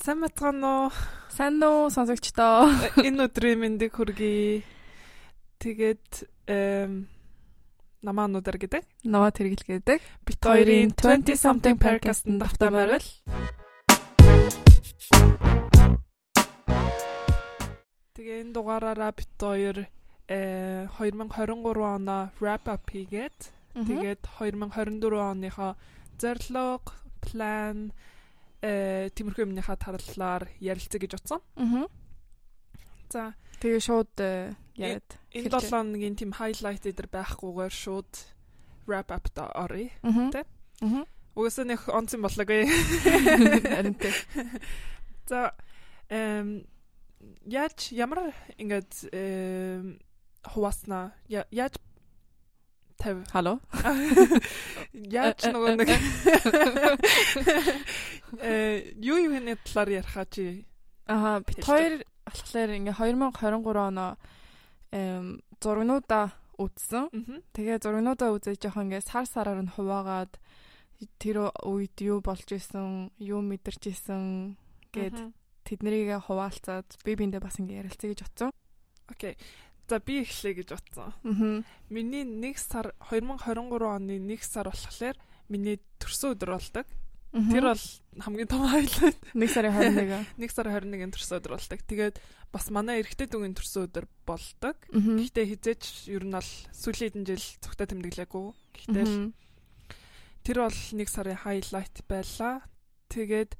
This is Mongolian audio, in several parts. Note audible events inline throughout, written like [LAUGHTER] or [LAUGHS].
Сайн бацгаана уу? Сайн уу сонсогчдоо? Энэ өдрийн мэндийг хүргэе. Тэгээд эм намаануудаар гэдэг. Наваа тэргэл гэдэг. Бит хоёрын 20 something podcast-ын давтамаар л. Тэгээ энэ дугаараараа бит хоёр э 2023 оноо wrap up хийгээд тэгээд 2024 оныхоо зорилго, план э тиймэрхүү юмныхаа тарлалаар ярилцъя гэж утсан. Аа. За Тэгээ шууд э, яриад. энэ Эхэлж 7 хоногийн тийм highlight дээр байхгүйгээр шууд wrap up та оръё. Аа. Тэ? Аа. Угсаа нэг онцон болоогүй. [LAUGHS] Харин тэ. За эм яаж ямар ингээд эм хуваасна яаж тав Халоо. [LAUGHS] яаж нөгөө нэг [LAUGHS] э юу юу хэнэ талаар ярихаа чи Аа бит хоёр болохоор ингээ 2023 оноо эм зургнуудаа үзсэн. Тэгээ зургнуудаа үзэж жоохон ингээ сар сараар нь хуваагаад тэр үед юу болж исэн, юу мэдэрч исэн гэд тэднэрийг хуваалцаад би биндээ бас ингээ ярилцъя гэж бодсон. окей за би эхлэе гэж утсан Аа. Миний 1 сар 2023 оны 1 сар болохоор миний төрсөн өдөр болдог. Тэр бол хамгийн том хайлайт. 1 сарын 21. 1 [LAUGHS] сар 21-ний төрсөн өдөр болдог. Тэгээд бас манай эрэгтэй дүүгийн төрсөн өдөр болдог. Гэхдээ хизээч ер нь бол сүүлийн хэдэн жил цогтой тэмдэглээгүй. Гэхдээ л тэр бол 1 сарын хайлайт байлаа. Тэгээд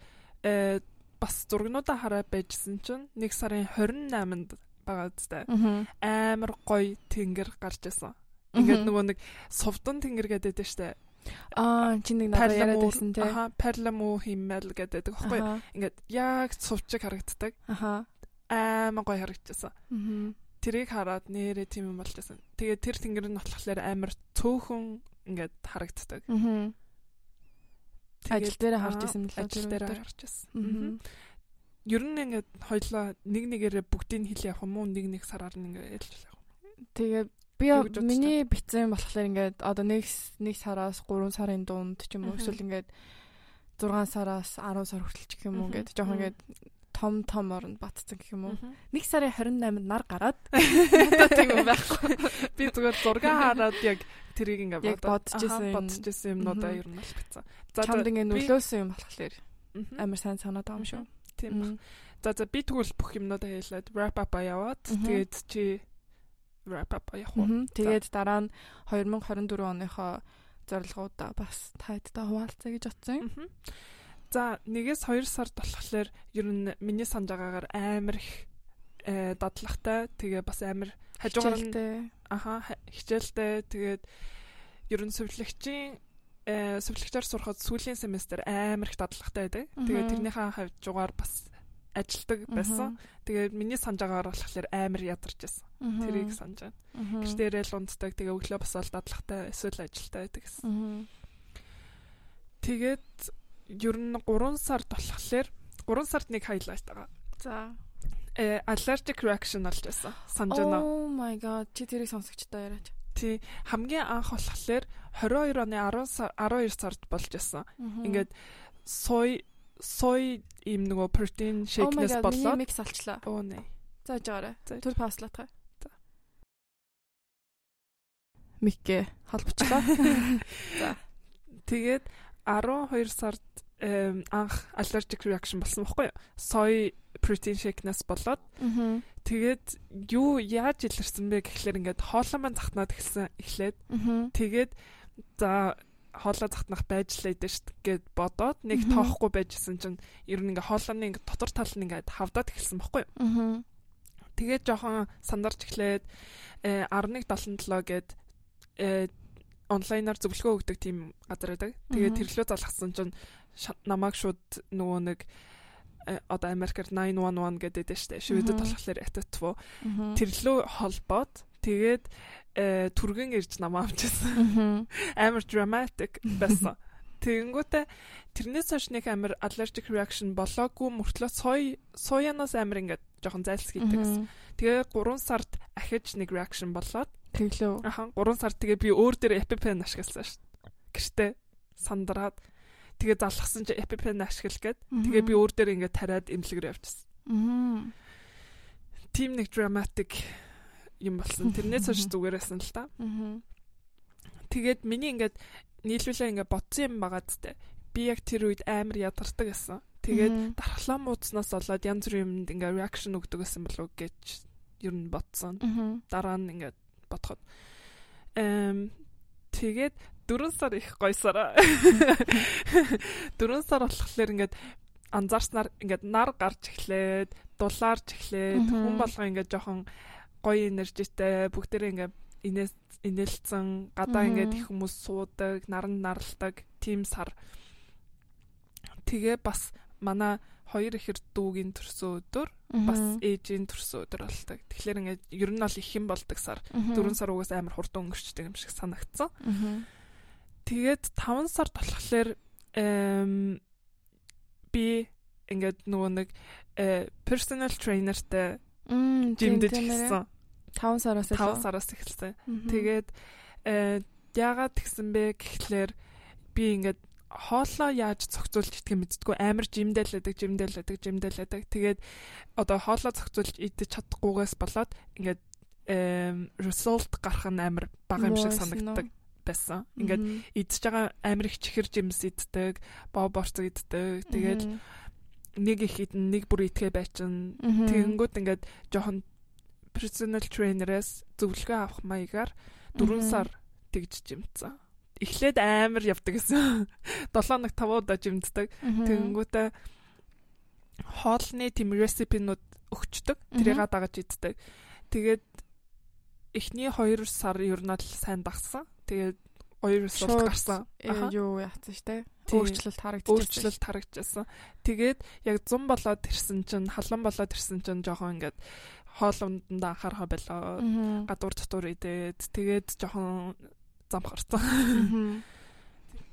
э бас зургнуудаа хараа байжсэн чинь 1 сарын 28-нд байгаа. Аа. Амар гоё тэнгэр гарч исэн. Ингээд нөгөө нэг совдон тэнгэр гэдэг штэ. Аа, чи нэг надад яриад байсан тий. Аха, парламу химмэл гэдэг байхгүй. Аха. Ингээд яг цувчиг харагддаг. Аха. Аймаа гоё харагдчихсан. Мгм. Тэрийг хараад нэрээ тийм юм болчихсон. Тэгээд тэр тэнгэр нь болохоор амар цөөхөн ингээд харагддаг. Тэгээд- Ажил дээр харж Аа, исэн мөлөө Ажил дээр харж ирсэн. Мгм. Ер нь ингээд хоёлоо нэг нэгээрээ бүгдийг хэл явах юм уу? Нэг нэг сараар нь ингээд ялж явах. Тэгээ би миний бицэн болохоор ингээд одоо нэг нэг сараас 3 сарын дунд ч юм уу эсвэл ингээд 6 сараас 10 сар хүртэл ч юм уу ингээд жоохон ингээд том том оронд батцсан гэх юм уу. Мгм. Нэг сарын 28-нд нар гараад [LAUGHS] тийм юм байхгүй. Би зүгээр зураг хараад яг тэрийг ингээд Яг бодчихсон юм. бодчихсон юмнуудаа ер нь л бицсэн. За Чамд ингээд нөлөөсөн юм болохоор амар сайн санаад байгаа юм шүү. Тийм ба. За за би тэгвэл бүх юмнуудаа хэлээд wrap up яваад тэгээд чи wrap up явах уу? Тэгээд дараа нь 2024 оныхоо зорилгоудаа бас тайдтай хуваалцъя гэж бодсон юм. За нэгээс 2 сард болохоор ер нь миний санаж байгаагаар амар их э дадлагтай тэгээ бас амар хажуугаар аха ха- хичээлтэй. Тэгээд ер нь э сувлагчаар сурахад сүүлийн семестр амар их дадлагтай байдаг. Тэгээд тэрнийхээ хажуугаар бас ажилдаг байсан. Тэгээд миний санаж байгаагаар болохоор амар ядарч байсан. Тэрийг санаж байна. Гэртээрээ л унтдаг тэгээ өглөө бас ол дадлагтай эсвэл ажилтай байдаг гэсэн. Тэгээд ер нь 3 сард болохоор 3 сард нэг хайлайт байгаа. За. Э allergic reaction болж байсан. Санаж байна. Oh my god. Чи тэрийг сонсогчтой яриач. Тий хамгийн анх болохоор 22 оны 10 сар 12 сард болж байсан. Ингээд сой сой им нөгөө протеин шейкнес болоо. болоод микс олчлаа. оо нэ. Зааж байгаарай. За. Түр пауслах таа. За. Микке холбочлоо. [LAUGHS] Тэгээд 12 сард анх allergic reaction болсон байхгүй юу? Сой protein shakeness болоод тэгээд юу яаж илэрсэн бэ гэхлээр ингээд хоолой маань захнаад эхэлсэн эхлээд тэгээд за хоолой захнах байж лээ дээ штт гэд бодоод нэг тоохгүй байжсэн чинь ер нь ингээ хоолойны ингээ дотор тал нь ингээ хавдаад эхэлсэн юу? Мгм. Тэгээд жоохон сандарч эхлээд э, 1177 гэд э, онлайнаар зөвлөгөө өгдөг тийм газар байдаг. Тэгээд тэрлөө залгасан чинь намайг шууд нөгөө нэг э, одоо Америкаар 911 гэдэг дээ штэ. Шивэдэд Мгм. болохоор ататво. Мгм. Тэрлөө холбоод тэгээд э, түргэн ирж намаа авчихсан. Амар dramatic байсан. Тэгэнгүүтээ тэрнээс хойш нэг амар allergic reaction болоогүй мөртлөө сой соянаас амар ингээд жоохон зайлсхийдэг гэсэн. Мгм. Тэгээ 3 сард ахиж нэг reaction болоод Тэглөө. аха 3 сар тэгээ би өөр дээр EpiPen ашигласан шүү дээ. Гэртээ сандраад Тэгээ залгасан чи EpiPen ашигла гээд тэгээ би өөр дээр ингээд тариад имлэгэр явчихсан. Аа. Тим нэг dramatic юм болсон. Тэрнээс хойш зүгээрсэн л та. Аа. Тэгээд миний ингээд нийлүүлээ ингээд бодсон юм байгаа зү. Би яг тэр үед амар ядардаг гэсэн. Тэгээд дархлаа муудснаас болоод янз бүрийн юмд ингээд reaction өгдөг гэсэн болов гэж ер нь бодсон. Дараа нь ингээд бодоход эм тэгээд 4 сар их гойсараа. 4 [LAUGHS] сар болохоор ингээд анзаарснаар ингээд нар гарч эхлээд, дулаарч эхлээд, хүн болго ингээд жоохон гоё энержитэй бүгдээрээ ингээд инээс инээлцэн гадаа ингээд их хүмүүс суудаг, наран наралдаг тийм сар. Тэгээ бас манай хоёр ихэр дүүгийн төрсөн өдөр бас ээжийн төрсөн өдөр болдог. Тэгэхээр ингээд ер нь бол их юм болдог сар. Дөрөв сар угаас амар хурдан өнгөрчдөг юм шиг санагдсан. Тэгээд 5 сард болохоор би ингээд нөгөө нэг personal trainerтэй жимдэж гисэн. 5 сараас 5 сараас эхэлсэн. Тэгээд яагаад тэгсэн бэ гэхлээр би ингээд хоолоо яаж зохицуулж идэх юм мэддэггүй амар жимдэлэдэг жимдэлэдэг жимдэлэдэг. Тэгээд одоо хоолоо зохицуулж идэж чадахгүйгээс болоод ингээд result гарах нь амар бага юм шиг санагддаг байсан. Ингээд идж байгаа амар их чихэр жимс иддэг, боо борцог иддэг. Тэгээд нэг их идэн нэг бүр идэхэ байчин. Тэгэнгүүт ингээд жоохон personal trainer-ээс зөвлөгөө авах маягаар 4 сар тэгж жимцсэн эхлээд амар явдаг гэсэн. 7 ног 5 удаа жимддэг. Тэгэнгүүтээ хоолны тийм рецепинууд өгчдөг. Тэрийг дагаж иддэг. Тэгээд эхний 2 сар ер нь л сайн дагсан. Тэгээд хоёр сул гарсан. Юу яатсан штэ. Өөрчлөлт харагдчихсан. Өөрчлөлт харагдчихсан. Тэгээд яг 100 болоод ирсэн чинь халан болоод ирсэн чинь жоохон ингээд хоолундаа анхаарах байлаа. Гадуур дотор идээд тэгээд жоохон зам харсан.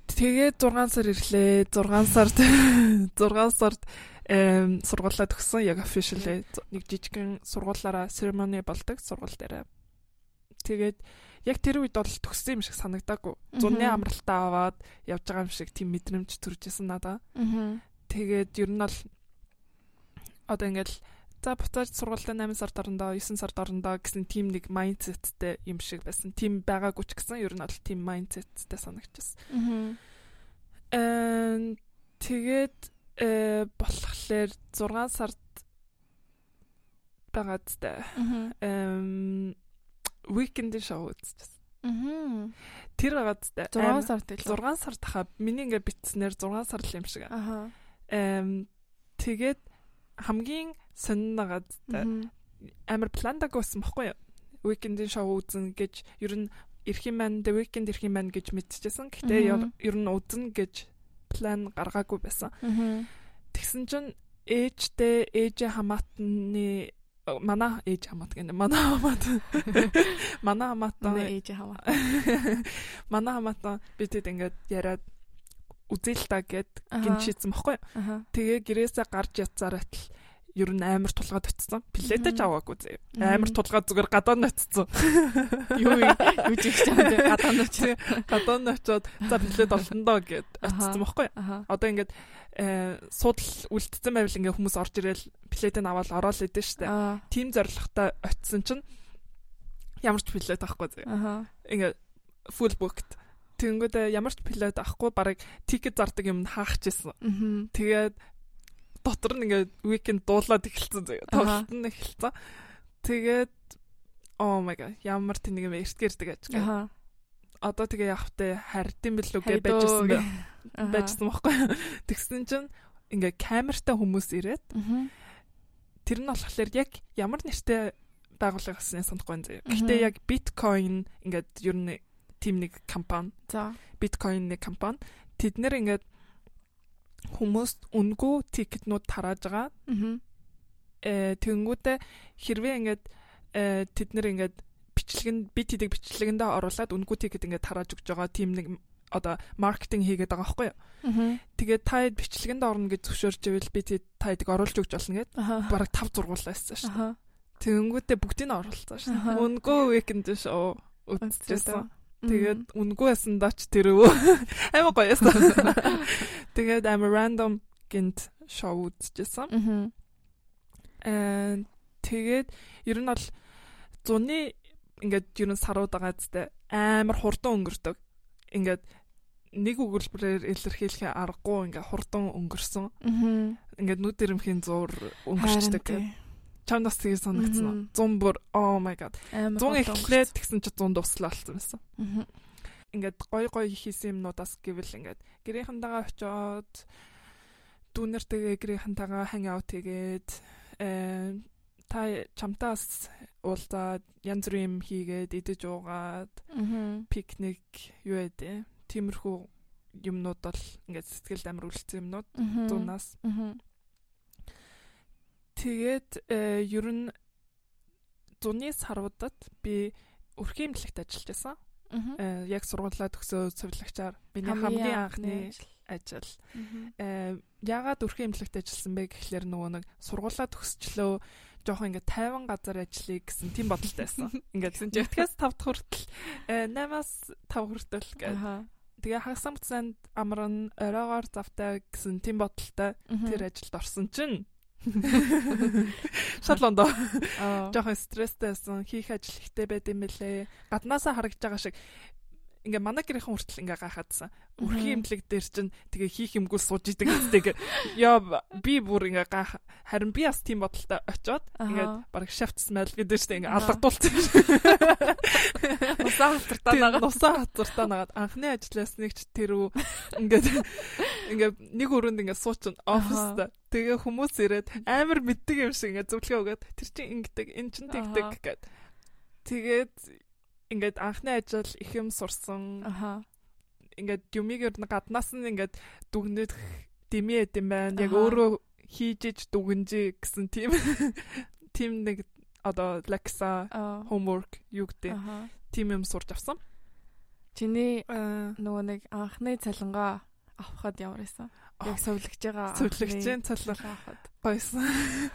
Тэгээд 6 сар ирлээ. 6 сард [LAUGHS] 6 сард эм сургуулаа төгссөн яг officially нэг жижигхэн сургуулаараа ceremony болдог сургууль дээр. Тэгээд яг тэр үед бол төгссөн юм шиг санагдаагүй. Зуны амралтаа аваад явж байгаа юм шиг тийм мэдрэмж төржсэн надаа. Тэгээд ер нь бол одоо ингээл За буцааж сургуультай 8 сард орондоо 9 сард орондоо гэсэн тийм нэг майндсеттэй юм шиг байсан. Тийм байгаагүй ч гэсэн ер нь бол тийм майндсеттэй санагдчихсан. Аа тэгээд э болохоор 6 сард байгаад та эм weekend шоу үзчихсэн. Тэр байгаад та 6 сард л 6 сард хаа миний ингээ битснээр 6 сар л юм шиг. Аа. Эм тэгээд хамгийн сонирнагаад амар пландаг байсан бохгүй юу? Weekend-ийн шоу үзэн гэж ер нь эрх юм маань the weekend эрх юм маань гэж мэдчихсэн. Гэтэ ер нь үзэн гэж план гаргаагүй байсан. Тэгсэн чинь ээжтэй ээж хамаатны манай ээж хамаат гэнэ. Манай хамаат. [LAUGHS] Манай хамаат ээж хамаат. [LAUGHS] Манай хамаат бидэд ингээд яриад үзэл та гэд гин шийдсэн баггүй. Тэгээ гэрээсээ гарч ятсаар атал ер нь амар тулгаад очсон. Плетэж аваагүй зэ. Амар тулгаад зүгээр гадаа ноцсон. [LAUGHS] Юу юу жигч чам гадаа ноч. [LAUGHS] Гадаа ночоод за плет олондоо гэд очсон баггүй. Одоо ингээд э, суудл үлдсэн байвал ингээ хүмүүс орж ирээл плетийг аваад ороод идэв штэ. Тим зоригтой очсон чинь ямар ч плет авахгүй зэ. Ингээ full booked. Тэнгүүдээ ямар ч плет авахгүй барыг тикет зардаг юм хаахчихсан. Тэгээд дотор нь ингээд weekend дуулаад эхэлсэн заяа. Тоглолт нь эхэлсэн. Тэгээд oh my god ямар тэнийг юм эртгэрдэг аж. Аа. Одоо тэгээ явахтай хардсан билүү гэж байжсэн бай. Байжсэн байхгүй. Тэгсэн чинь ингээ камертай хүмүүс ирээд тэр нь болохоор яг ямар нэртэй байгууллага гэсэн санахгүй байна. Гэхдээ яг биткойн ингээд ер нь тим нэг компани. За. Биткойн нэг компани. Тэд нэр ингээд хүмүүст үнгүй тикетнүүд тарааж байгаа. Аа. Э тэнгүүтээ хэрвээ ингээд э тэд нэр ингээд бичлэгэн би тэдэг бичлэгэндээ оруулаад үнгүй тикет ингээд тарааж өгч байгаа тийм нэг одоо маркетинг хийгээд байгаа байхгүй юу. Тэгээд та хэд бичлэгэнд орно гэж зөвшөөрч ивэл би тэд та хэдэг оруулж өгч болно гэд. Бараг 5 зургуулсан шүү. Тэнгүүтээ бүгдийг нь оруулсан шүү. Үнгүй weekend шүү. Үзчихсэн. Тэгээд үнгүй байсан даач тэр өө. [LAUGHS] Аймаа гоёсан. [LAUGHS] Тэгээд I'm a random гинт шоу үзчихсэн. Аа. Аа тэгээд ер нь бол зуны ингээд ер нь сарууд байгаа зү амар хурдан өнгөрдөг. Ингээд нэг өгүүлбэрээр илэрхийлэхээ аргагүй ингээд хурдан өнгөрсөн. Аа. Ингээд нүд ирэмхийн зур өнгөрчдөг. Чам нас тэгээ санагдсан. 100 бүр oh my god. 100 эхлээд тэгсэн чи 100 дуслаа болсон байсан. Ингээд гой гой хийсэн юмнуудаас гэвэл ингээд гэрийнхэнтэйгээ очиод дүүнэртэйгээ гэрийнхэнтэйгээ аут хийгээд э та чамтаас уулзаад янз бүрийн юм хийгээд идэж уугаад Аа. пикник юу яа тиймэрхүү юмнууд бол ингээд сэтгэлд амар үлдсэн юмнууд Аа. зунаас Аа. Тэгээд э, ер нь зуны саруудад би өрхийн имлэгт ажиллаж байсан. Аа. Э, яг сургуулаа төгсөө цэвэрлэгчээр миний хамгийн анхны ажил. Э, яагаад өрхийн имлэгт ажилласан бэ гэхлээр нөгөө нэг сургуулаа төгсчлөө жоохон ингээд 50 газар ажиллая гэсэн тийм бодолтой байсан. [LAUGHS] Ингээд жигтгэс 5 дахь хүртэл э, 8-аас 5 хүртэл гэдэг. Аа. Тэгээ хагас самцанд амран оройгоор завтай гэсэн тийм бодолтой тэр ажилд орсон чинь [LAUGHS] Шотлонд Аа. жоохон стресстэй байсан. Хийх ажил ихтэй байд юм бэлээ. Гаднаасаа харагдж байгаа шиг ингээ манай гэрийнхэн хүртэл ингээ гайхаадсан. Өрхийн имлэг дээр чинь тэгээ хийх юмгүй сууж идэг гэдэг. Яа би бүр ингээ гайх харин би бас тийм бодолтой очиод ингээ баг шафт смell гэдэг чинь ингээ алгадуулсан. Усаа хатартаа нагаад. нусаа хатвартаа нагаад анхны ажиллаас нэг ч тэр үү ингээд [LAUGHS] ингээд нэг өрөөнд ингээд суучин оффиста тэгээ хүмүүс ирээд амар мэддэг юм шиг ингээд зөвлөгөө өгөөд тэр чинь ингэдэг эн чин тэгдэг Аха. гэд тэгээд ингээд анхны ажил их юм сурсан Аха. ингээд нь гаднаас нь ингээд дүгнэх дэмий юм байна яг өөрөө хийж иж дүгнжээ гэсэн тийм [LAUGHS] тийм нэг одоо лекса homework юу гэдэг тийм юм сурч авсан Чиний Аа нөгөө нэг анхны цалингаа авахад ямар байсан? Яг сувлагж байгаа. Сувлагчийн цалин. авахад. гойсон.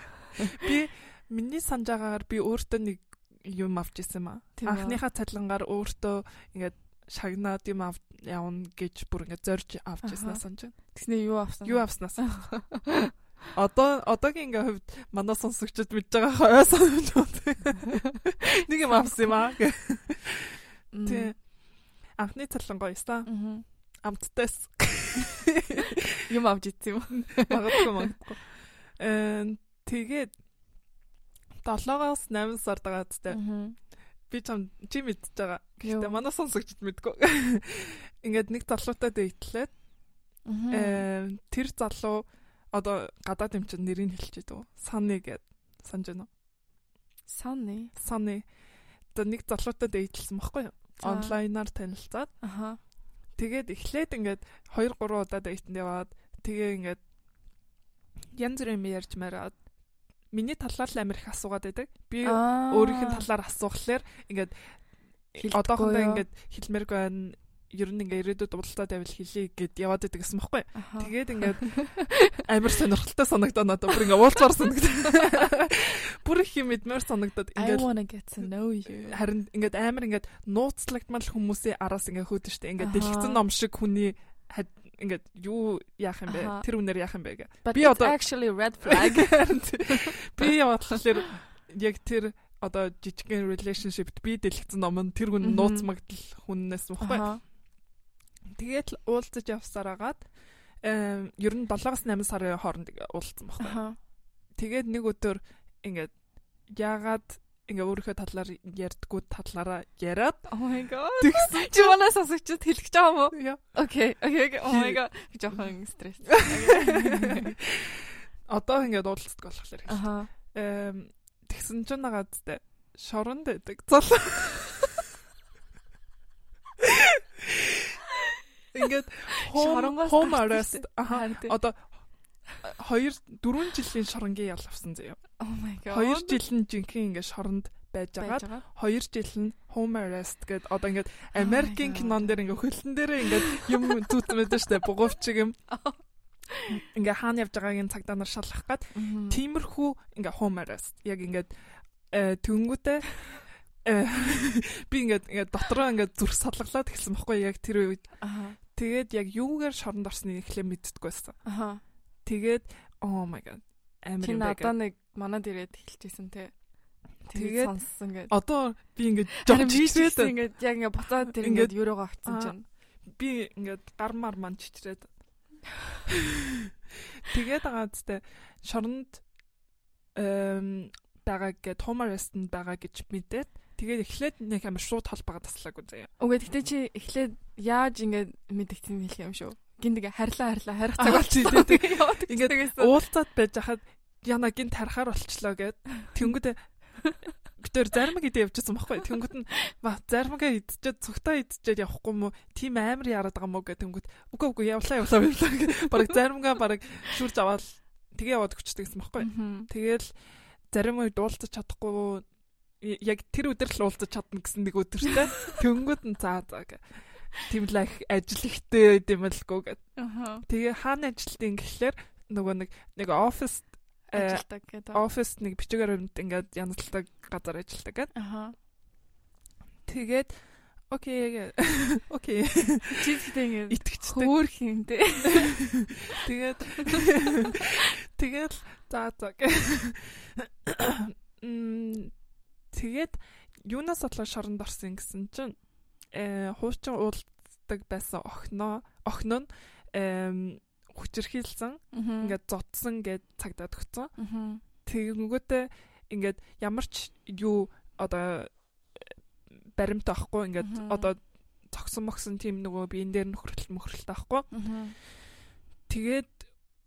[LAUGHS] Би миний санаж байгаагаар би өөртөө нэг юм авч исэн юм аа. Тийм үү? Анхныхаа цалингаар өөртөө ингээд шагнаад юм ав явна гэж бүр ингээд зорж авч Аха. иснаа санаж байна. Тэгснээ юу авсан? Юу авснаас. [LAUGHS] Одоо одоогийн ингээ хувьд манай сонсогчдод мэдж байгаа хойоо санаж байна. Нэг юм авсан юм аа. Тий. Анхны цалин гоёсаа. Мгм. Амттайс. Юм авч ицсэн юм. Магадгүй магадгүй. Э тэгээд 7-оос 8 сар тест Мгм. би чам чи мэдж байгаа. Гэхдээ манай сонсогчд мэдгүй. [LAUGHS] Ингээд нэг залуутай дэйтлээд Мгм. э тэр залуу одоо гадаад юм чинь нэрийг хэлчихэ дөө. Саны гэд санаж байна уу? Саны. Саны. Одоо нэг залуутай дэйтлсэн баггүй юу? Онлайнаар танилцаад Аха. тэгээд эхлээд ингээд 2 3 удаа дэйтэнд яваад тэгээ ингээд янз бүрийн ярьж мараад миний талаар л амир их асуугаад байдаг. Би өөрийнх нь талаар асуухлаар ингээд одоохондоо ингээд хэлмээр байна. Ер нь ингээ ирээдүйд уулзаад байвал хэлье гэд яваад байдаг гэсэн. Аха. Тэгээд ингээд амар сонирхолтой санагдаа надад бүр ингээ уулзаар санагдав. [LAUGHS] Бүр их юм мэдмээр санагдаад I ингээд wanna get to know you. харин ингээд амар ингээд нууцлагтмал хүмүүсийн араас ингээ хөөдөж штэ ингээд дэлгэцэн ном шиг хүний ингээд юу яах юм бэ? Тэр үнээр яах юм бэ гэ. Би одоо- actually red flag. [LAUGHS] Би яваалахлаар яг тэр одоо жижигхэн relationship би дэлгэцэн ном нь тэр хүн нууц магдал хүннээс мөхгүй. Тэгээд л уулзаж явсараагаад эм ер нь 7-8 сарын хооронд уулзсан байхгүй. Аха. Тэгээд нэг өдөр ингээд яагаад ингээ өөрийнхөө талаар ярьдггүй талаараа яриад Oh my god. тэгсэн Чи манай сонсогчд хэлэх гэж байгаа юм уу? Окей. Окей. Oh my god. Би жоохон стресс. [LAUGHS] Одоо ингээд уулздаг болохоор. Аха. Эм тэгсэн чинь нагаад тэ шоронд байдаг. Зол. [LAUGHS] Ингээд home, home arrest тий. одоо 2 4 жилийн шоронгийн ял авсан заяа. Oh my god. 2 жил нь жинхэнэ ингээд шоронд байж байгаа. 2 жил нь home arrest гэд одоо ингээд Oh Америкийн God. кинон дээр ингээд хөлтөн дээр ингээд юм зүүцэн байдаг штэ бугуувчиг юм. Ингээ хаана явж байгааг нь цагдаа нар шалгах Мгм. тиймэрхүү ингээ home arrest яг ингээд э, тэнгүүтээ э, [LAUGHS] би ингээд ингээд дотроо ингээд зүрх салгалаад эхэлсэн байхгүй яг тэр үед. Тэгээд яг юугаар шоронд орсныг эхлээ мэддэггүй байсан. Аа. Тэгээд oh my god амар Чи юм байна. надаа нэг манад ирээд эхэлчихсэн те. Тэгээд сонссон гэдэг. Одоо би ингээд гэсэн ингээд яг ингээд буцаад тэр Ингээд- юуруугаа очсон чинь. би ингээд гар мар ман чичрээд. Тэгээд зү шоронд эм байгаа гэд Томарест байгаа гэж мэдээд тэгээд эхлээд нэг амар шууд холбоогоо таслаагүй заяа. Үгүй гэхдээ чи эхлээд яаж ингээд мэдэгдсэн хэлэх юм шүү. Гиндэг харьлаа харьлаа харих цаг тий, тий. Ингээд уулзаад байж хахад яна гин тарахаар болчлоо гэд. Тэнгүүд гэтэр заримг идэ явчихсан байхгүй? Тэнгүүд нь заримгаа идчихэд цугтаа идчихэд явахгүй мó. Тийм амар яраад байгаа мó гэх тэнгүүд үгүй үгүй явлаа явлаа явлаа гэх баг заримгаа баг шүрж аваад тэгээ яваад өгчдөг гэсэн байхгүй тэгэл зарим үед уулзаж чадахгүй яг тэр өдөр л уулзаж чадна гэсэн нэг өдөртэй тэнгүүд нь заа заа гэх тийм л их ажил ихтэй юм лгүй гэд Аха. тэгээ хаана ажилтیں۔ гэхлээр нөгөө нэг нэг офис Э, Ажилтдаг гэдэг. офис нэг бичгээр өрөнд ингээд янзлдаг газар ажилладаг гэдэг. Аха. Тэгээд окей [LAUGHS] окей Чи гэдэг ингээд итгэжтэй. хөөх юм те. [LAUGHS] Тэгээд [LAUGHS] тэгээд за за [COUGHS] тэгээд юунаас бодлоо шоронд орсон гэсэн чинь хуучин уулздаг байсан охиноо охин нь эм хүчирхийлсэн ингээд зодсон гэд цагдаад өгсөн. Аха. тэгэнгүүтээ ингээд ямар ч юу одоо баримт авахгүй ингээд одоо цогсон могсон тийм нөгөө биен дээр мөхрөлт авахгүй Аха. тэгээд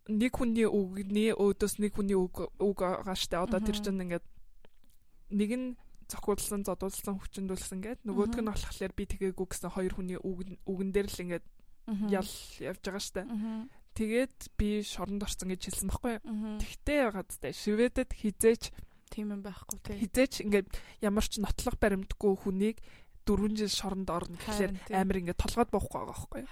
нэг хүний үгний өөдөөс нэг хүний үг үг штэ одоо тэр чинь ингээд нэг нь зохиулсан зодуулсан хүчндүүлсэн гэд нөгөөдг нь болохоор би тэгээгүй гэсэн хоёр хүний үг үгэн дээр л ингээд ял явж байгаа штэ. Тэгээд би шоронд орсон гэж хэлсэн байхгүй тэгтээ ягаадтай шивэдэд хизээч Тийм юм байхгүй те. хизээч ингээд ямар ч нотлох баримтгүй хүнийг 4 жил шоронд орно гэхлээр амар ингээд толгойд боохгүй байгаа байхгүй.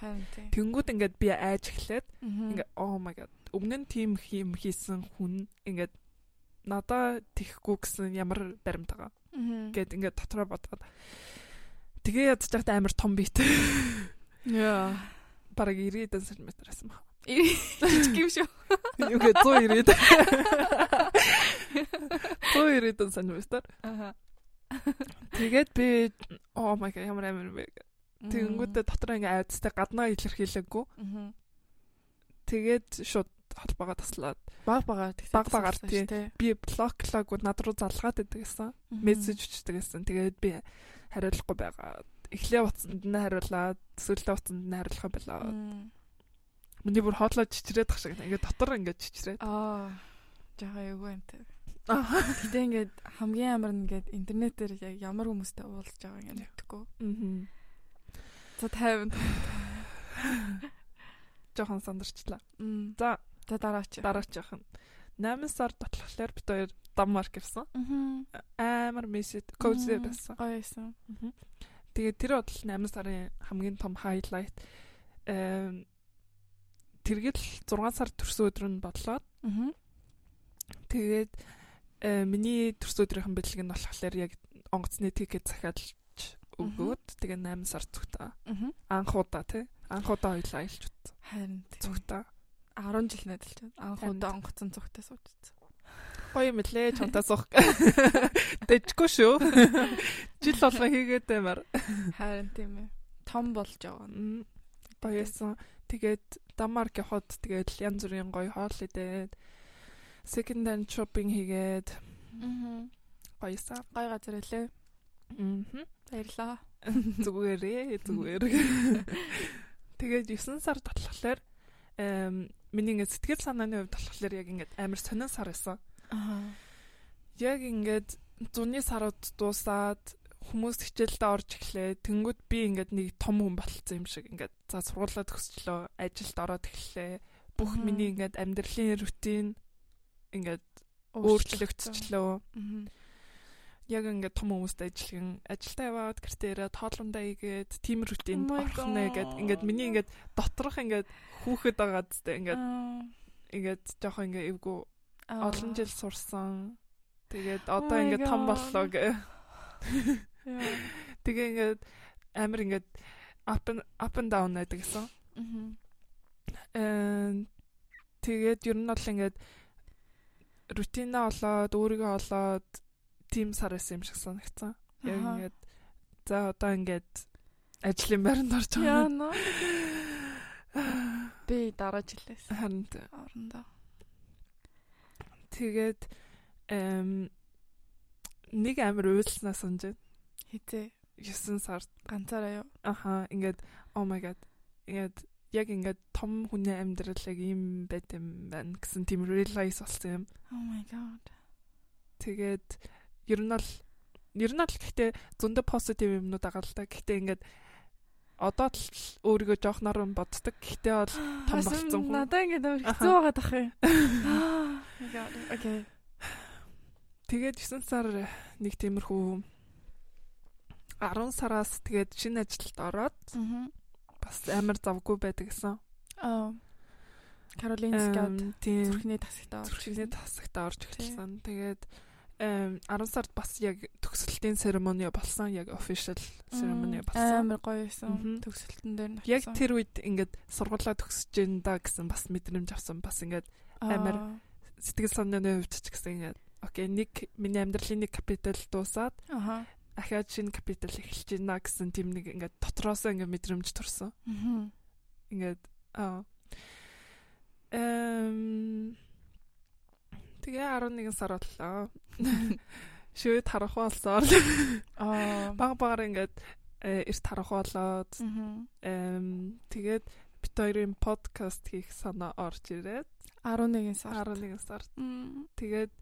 Тэнгүүд ингээд би айж эхлээд ингээд oh my god өмнө нь тийм юм хийсэн хүн ингээд надаа тэхгүй гэсэн ямар баримт байгаа. Гэд ингээд дотроо бодоод тэгээ ядж байхад амар том бит. Яа. бараг 90 см байсан баг Жижиг юм шүү. Юугээ 190 190 см Аха. тэгээд би oh my god ямар амар бэ? Тэгэнгүүтээ дотор ингээ айдастай гаднаа илэрхийлээгүй. Тэгээд шууд холбоогоо таслаад Баг багаар тэгтээ. Баг багаар, тий. би блоклаагүй над руу залгаад байдаг гэсэн. Мессеж өчтдөг гэсэн. Тэгээд би хариулахгүй байгаа. Эхлээ утсанд нь хариулаад сүүлдээ утсанд нь хариулах байлаа. Миний бүр хоолой чичрээд тах шиг ингээ дотор ингээ чичрээд. Аа. Жага юу юм те. Аа. Гэтэ ингээд хамгийн амар нь ингээд интернетээр яг ямар хүмүүстэй уулзж байгаа ингээд мэдтгүү. Мгм. За 50. [SIGHS] Жохон сандарчлаа. За За дараач. дараачих нь 8 сард болохоор бид хоёр Данмарк ирсэн. Амар мессеж Мм, байсан. Гоё байсан. Тэгээд тэр бодол 8 сарын хамгийн том хайлайт эм тэргэл 6 сар төрсөн өдөр нь бодлоо. Мгм. Тэгээд э, миний төрсөн өдрийнхэн бэлэг нь болохоор яг онгоцны тикет захиалж өгөөд тэгээ 8 сар. Мгм. Анх удаа тий. Анх удаа хоёлаа аялж утсан. Харин тийм. Зүгтаа. 10 жил найдалж байна. Анх тийм. онгоцон зүгтээ суужсан. Гоё юм лээ чамтаа суух. Дэжгүй шүү. Жил болго хийгээд баймаар. Харин тийм ээ. Том болж. М, Гоёсэн. Тэгээд Данмарк явхад тэгээд янз бүрийн гоё хоол идээд second hand shopping хийгээд Мгм. гоёсан. Гоё газар үлээ. Мм. Баярлаа. Зүгээрээ зүгээр. Тэгээд 9 сард болохоор эм миний ингээд сэтгэл санааны хувьд болохоор яг ингээд амар сонин сар байсан. Аа. Яг ингээд зуны сарууд дуусаад хүмүүс хичээлдээ орж эхлэе. Тэнгүүд би ингээд нэг том хүн болцсон юм шиг ингээд за сургуулаа төгсчлөө, ажилд ороод эхлэе. Бүх миний ингээд амьдралын рутин ингээд өөрчлөгдчихлөө. Мгм. Яг ингээд том хүмүүстэй ажиллах, ажилдаа яваад гэртээ ирээд хоолундаа игээд тийм рутинд Oh орох нэ гэд ингээд миний ингээд доторх ингээд хүүхэд байгаа зү ингээд Аа. ингээд жоох ингээд эвгүй Аа. олон жил сурсан. Тэгээд Oh одоо ингээд том боллоо гэ. Тэгээ ингээд амар ингээд up and up and down байдаг гэсэн. Мгм. Э тэгээд ер нь бол ингээд рутинаа олоод өөрийгөө олоод тим сар байсан юм шиг санагдсан. Яг ингээд за одоо ингээд ажлын байранд орж Яа байгаа. нөө. [SIGHS] Би дараа жилээс Харин орондоо. тэгээд эм нэг амар уйлснаа санаж байна. Хизээ 9 сард ганцаараа юу? аха ингээд oh my god ингээд яг ингээд том хүний амьдрал яг ийм байт юм байна гэсэн тийм realize болсон юм. Oh my god. Тэгээд ер нь бол ер нь бол гэхдээ зөндөө позитив юмнууд байгаа л та. Гэхдээ ингээд одоо л өөрийгөө жоох наран боддог. Гэхдээ бол том болсон хүн. Надаа ингээд амар хэцүү байгаа тах юм. [SIGHS] Okay. тэгээд 9 сар нэг тиймэрхүү 10 сараас тэгээд шинэ ажилд ороод бас амар завгүй байдаг гэсэн. Аа. Каролинскад зүрхний тасагтаа орж зүрхний тасагтаа орж эхэлсэн. Тэгээд 10 сард бас яг төгсөлтийн церемони болсон. Яг official церемони болсон. Амар гоё байсан. Төгсөлтөн дээр нь. Яг тэр үед ингээд сургуулаа төгсөж гин да гэсэн бас мэдрэмж авсан. Бас ингээд амар сэтгэл санааны хувьд ч гэсэн ингээд окей нэг миний амьдралын нэг капитал дуусаад Аха. ахаад шинэ капитал эхэлж байна гэсэн тийм нэг ингээд дотроосоо ингээд мэдрэмж төрсөн. Мгм. Ингээд аа эм тэгээ 11 сар боллоо. Шивэд харах болсоор Аа. баг багаар ингээд э, эрт харах болоод эм тэгээд бит хоёрын подкаст хийх санаа орж ирээд 11 сар. 11 сард тэгээд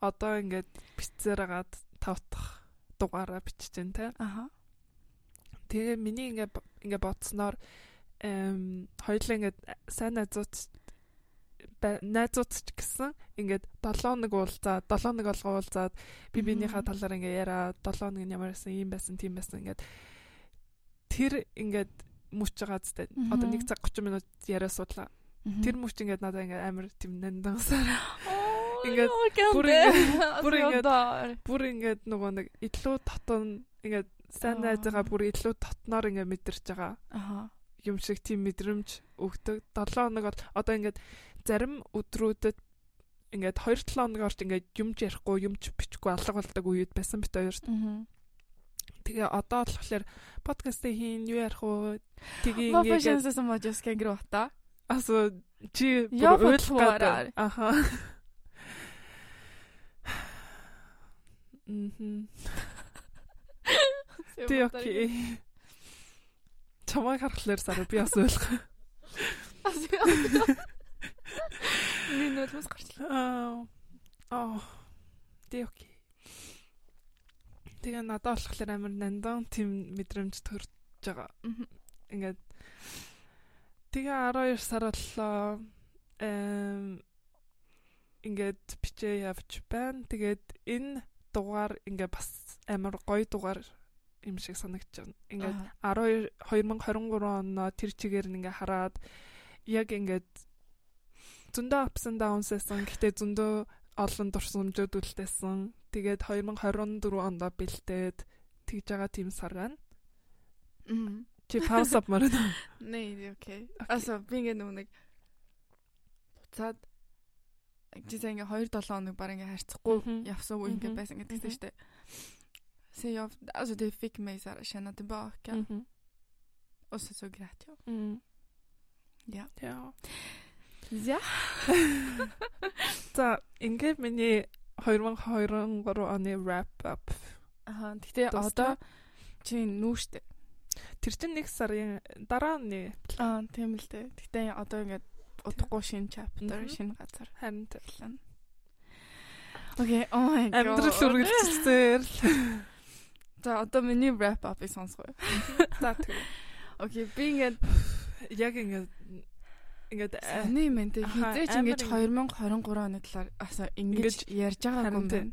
одоо ингээд бицээр агаад тав дахь дугаараа бичиж байна те. Аха. Тэгээ миний ингээ ингээ бодсноор эм хоёулаа ингээ сайн найзууд найзууд ч гэсэн ингээд 7 нэг уулзаад 7 нэг олгоо уулзаад би биенийхээ талаар ингээ яриа 7 нэг нь ямар байсан ийм байсан тийм байсан ингээд тэр ингээд мөч байгаа зү одоо 1 цаг 30 минут яриа судлаа тэр мөч ингээд надад ингээ амар тийм нандансаар. Ингээд бүр ингээд- бүр ингээд- бүр ингээд нөгөө нэг илүү татан ингээд сайн Аа. найзгаа бүр илүү татнаар ингээ мэдэрч байгаа. Юм шиг тийм мэдрэмж өгдөг. 7 хоног бол одоо ингээд зарим өдрүүдэд ингээд 2-7 хоног орч ингээд юмж ярихгүй, юмж бичихгүй алга болдог үед байсан бит хоёрт. Тэгээ одоо болохоор подкаст хийн юу ярих уу? Тэгээ ингээд att jag ska gråta? асуу чи гадаг. Аха. Мм. Тэ окей. Чамайг харахаар сараа би бас [LAUGHS] уйлах. Миний нөлөөс гарчлаа. Аа. Тэ окей. Тэгээ надад болохоор амар нандан тийм мэдрэмж төрж байгаа. Ингээд тэгээ 12 сар боллоо. Эм ингээд бичээ явж байна. Тэгээд энэ дугаар ингээд бас амар гоё дугаар юм шиг санагдаж байна. Ингээд 12 2023 оноо тэр чигээр нь ингээ хараад яг ингээд зөндөө ups and downs байсан. Гэтэ зөндөө олон дурсамжууд үлдээсэн. Тэгээд 2024 онд бэлдээд тэгж байгаа тийм сар байна. Мм. Чи пауз авмаар байна. Är okej. Alltså, би ингээ нэг буцаад жишээ ингээ 2 7 хоног баг ингээ харьцахгүй явсан үе ингээ байсан гэдэг Мгм. шүү дээ. Så jag, alltså det fick mig så här, känna tillbaka. Мгм. Och så, så grät jag. Мм. Ja. Ja. [LAUGHS] За, ингээд миний 2023 оны wrap up. Аа, гэтээ одоо чи нүүштэй. Тэр чинь нэг сарын дараа нь Аа, тийм л дээ. Гэтээ одоо ингээ удахгүй шинэ chapter, шинэ газар харин эхэлнэ. Окей, oh my god. амьдрал үргэлжлэлээр. [LAUGHS] За одоо миний wrap up-ыг сонсгоё. За тэг. [LAUGHS] Окей, би ингээ [SIGHS] Яг ингээд ингээд э, сони юм энэ хизээч ингээд 2023 оны талаар ингээд ярьж байгаагүй юм байна.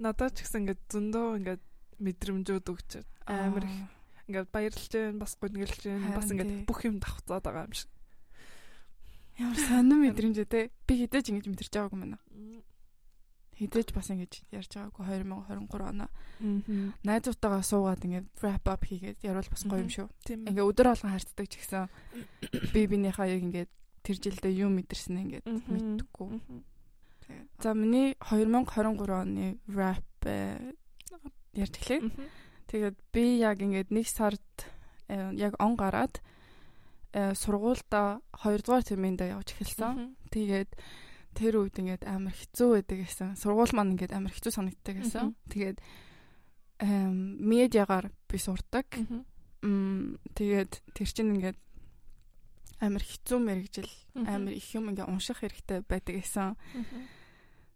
Надад ч гэсэн ингээд зөндөө ингээд мэдрэмжүүд өгч амар их ингээд баярлж байна, бас гүнгэлж байна, бас ингээд бүх юм давхцаад байгаа юм шиг. Ямар сонир мэдрэмж те. Би хідэж ингэж мэдэрч байгаагүй юм байна. Хідэж бас ингэж ярьж байгаагүй 2023 оноо. Найзуудтайгаа суугаад ингээд wrap up хийгээд ярил бас гоё юм шүү. Ингээ өдөр болгон харцдаг ч гэсэн [COUGHS] би бинийхээ яг ингээд тэр жилдээ юу мэдэрсэн ингээд мэдтэггүй. Тэгээд за миний 2023 оны wrap э, ярьж эхлэе. Тэгээд би яг ингээд нэг сард э, яг он гараад э, сургуультай 2 дугаар терминдээ явж эхэлсэн. Тэгээд тэр үед ингээд амар хэцүү байдаг гэсэн. Сургууль маань ингээд амар хэцүү санагддаг гэсэн. Тэгээд эм медиагаар би сурдаг. Мм тэгээд тэр чинь ингээд амар хэцүү мэрэгжил амар их юм ингээ унших хэрэгтэй байдаг гэсэн.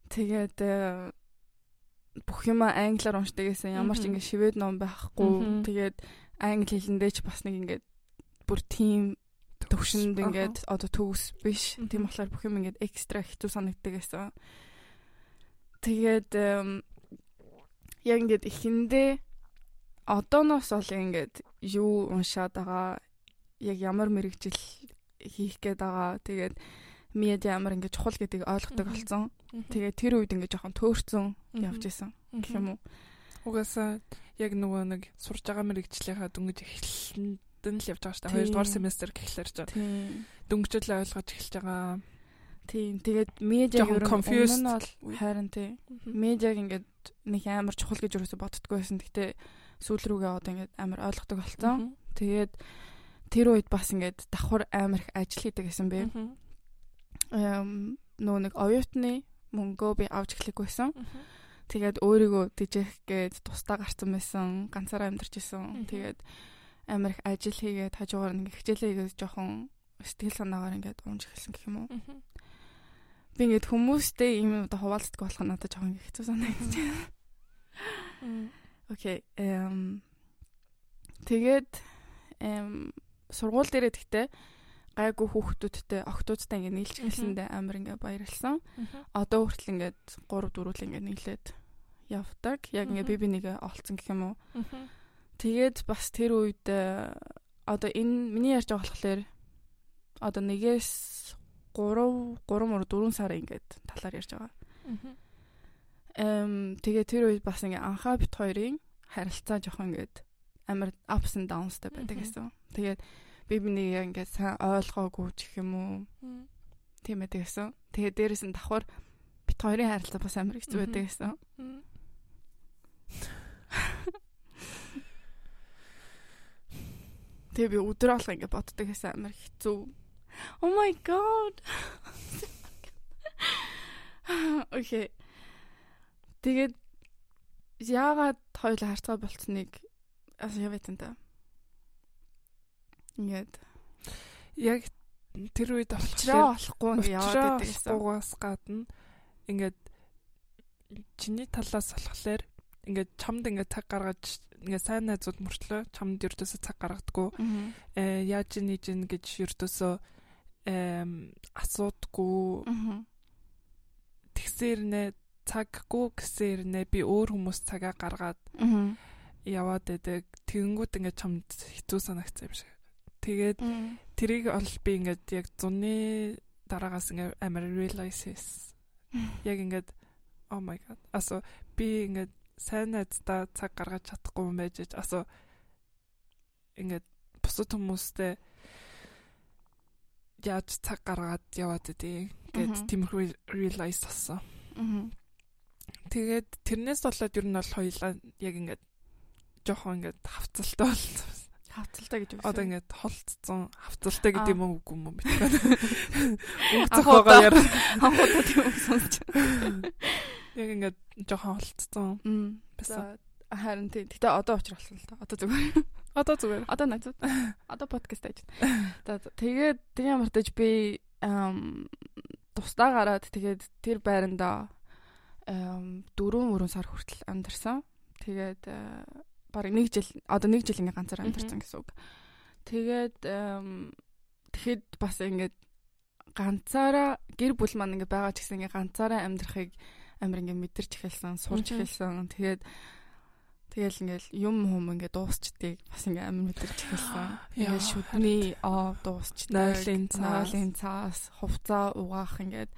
Тэгээд э, бүх юм англиар уншдаг гэсэн. Ямар ч ингээ шивэд ном байхгүй. Тэгээд англи хэлэндээ ч бас нэг ингээ бүр тийм төвшөнд ингээд одоо төгс биш. Тийм болохоор бүх юм ингээд экстра хэцүү санагддаг гэсэн. Тэгээд яг ингээд ихэндээ одооноос бол ингээд юу уншаад байгаа яг ямар мэрэгжил хийх гээд байгаа. Тэгээд медиа ямар ингээд чухал гэдгийг ойлгодог болсон. Тэгээд тэр үед ингээд жоохон төөрцөн явж исэн гэх юм уу. Угаасаа яг нөгөө нэг сурж байгаа мэрэгжлийнхаа дөнгөж эхлэлэнд нь л явж байгаа шүү дээ. Хоёрдугаар семестр гэхлээр ч дөнгөжөл ойлгож эхэлж байгаа. Тийм. Тэгээд медиа ер нь бол хайран тий. Медиаг ингээд нэг амар чухал гэж юусоо боддгоо байсан. Гэтэ сүүл рүүгээ одоо ингээд амар ойлгодог болсон. Тэгээд тэр үед бас ингээд давхар амар их ажил хийдэг гэсэн бэ. Эм нөө нэг оюутны мөнгөө би авч эхлэхгүйсэн. Тэгээд өөрийгөө дижих гээд тусдаа гарсан байсан. Ганцаараа амьдарч исэн. Тэгээд амар их ажил хийгээд хажуугаар нэг хичээлээ хийгээд жоохон сэтгэл санаагаар ингээд унж эхэлсэн гэх юм уу. Би ингээд хүмүүстэй ийм одоо хуваалцдаг болох нь надад жоохон хэцүү санагдаж байна. Окей. Эм тэгээд эм сургууль дээрээ тэгтээ гайгүй хүүхдүүдтэй октоодтай ингээд нийлж эхэлсэндээ амар ингээд баярлсан. Одоо хүртэл ингээд 3 4 л ингээд нийлээд явдаг. Яг ингээд би би нэгэ олцсон гэх юм уу. Тэгээд бас тэр үед одоо энэ миний ярьж байгаа болохоор одоо нэгээс 3 3 мөр 4 сар ингээд талаар ярьж байгаа. Эм тэгээ тэр үед бас ингээ анхаа бит хоёрын харилцаа жоохон ингээд амар ups and downs та байдаг гэсэн. Тэгээд би бинийг ингээд сайн ойлгоогүй ч гэх юм уу. Тийм байдаг гэсэн. Тэгээд дээрэс нь давхар бит хоёрын харилцаа бас амар хэцүү байдаг гэсэн. Тэгээ би өдөр алга ингээд боддог гэсэн амар хэцүү Oh my god. Окей. Тэгээд яагаад хоёул харцгаа болцсныг яа вэтэн та. Ингээд яг тэр үед олчраа болохгүй ингээд яваад байдаг гэсэн. Угаас гадна ингээд чиний талаас болохоор ингээд чамд ингээд цаг гаргаж ингээд сайн найзууд мөртлөө чамд ердөөсөө цаг гаргадаггүй. Э яаж нээж ин гэж ердөөсөө асуудгүй. Тэгсээр нэ цаггүй гэсээр нэ би өөр хүмүүс цагаа гаргаад яваад байдаг. Тэгэнгүүт ингээд чамд хэцүү санагцсан юм шиг. Тэгээд тэрийг ол би ингээд яг зуны дараагаас ингээд амар realize яг ингээд oh my god. Асо би ингээд сайн найздаа цаг гаргаж чадахгүй юм байж асо ингээд бусад хүмүүстэй яаж цаг гаргаад яваад идэв гэд тиймэрхүү realize болсон. Тэгээд тэрнээс болоод ер нь бол хоёлаа яг ингээд жоохон ингээд хавцалтай болсон. Хавцалтай гэж үү? Одоо ингээд холцсон хавцалтай гэдэг юм уу үгүй юм бэ? Үг зохиогоо яар. Тийм үг сонсч. Яг ингээд жоохон холцсон. Баса харин тийм. Гэтэ одоо уулзралсан л та. Одоо зүгээр. [LAUGHS] Одоо зүгээр. Одоо найзууд. [LAUGHS] Одоо подкаст хийж. [LAUGHS] За тэгээд тэг ямар тааж би тусдаа гараад тэгээд тэр байранда дөрөв мөрөн сар хүртэл амьдарсан. Тэгээд бараг нэг жил одоо нэг жил ингээ ганцаар амьдарсан гэсэн үг. Тэгээд тэгэхэд бас ингээд ганцаараа гэр бүл маань ингээ байгаа ч гэсэн ингээ ганцаараа амьдрахыг амир ингээ мэдэрч эхэлсэн, сурч эхэлсэн. Тэгээд Тэгэл ингээл юм хүм ингээ дуусчдгийг бас ингээ амин мэдэрч эхэлсэн. [GASPS] Ингээ шүдний аа дуусчдаг. Нойлын цаас, хувцаа угаах ингээд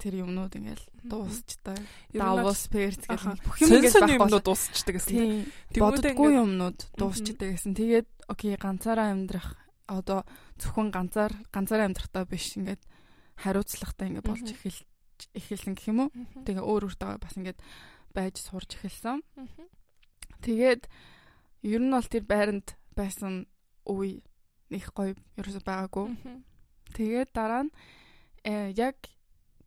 тэр юмнууд ингээл дуусчтай. Давус перц гэх бүх юм ингээл юмнууд дуусчдаг гэсэн. Боддгүй юмнууд дуусчдаг гэсэн. Тэгээд окей ганцаараа амьдрах одоо зөвхөн ганцаар ганцаараа амьдрахтаа биш ингээд хариуцлагатай ингээд болж эхэл эхэлсэн гэх юм уу. Тэгээ өөр өөртөө бас ингээд байж сурч эхэлсэн. Тэгээд ер нь бол тэр байранд байсан үе их гоё ерөөсөй байгаагүй. Тэгээд дараа нь э, яг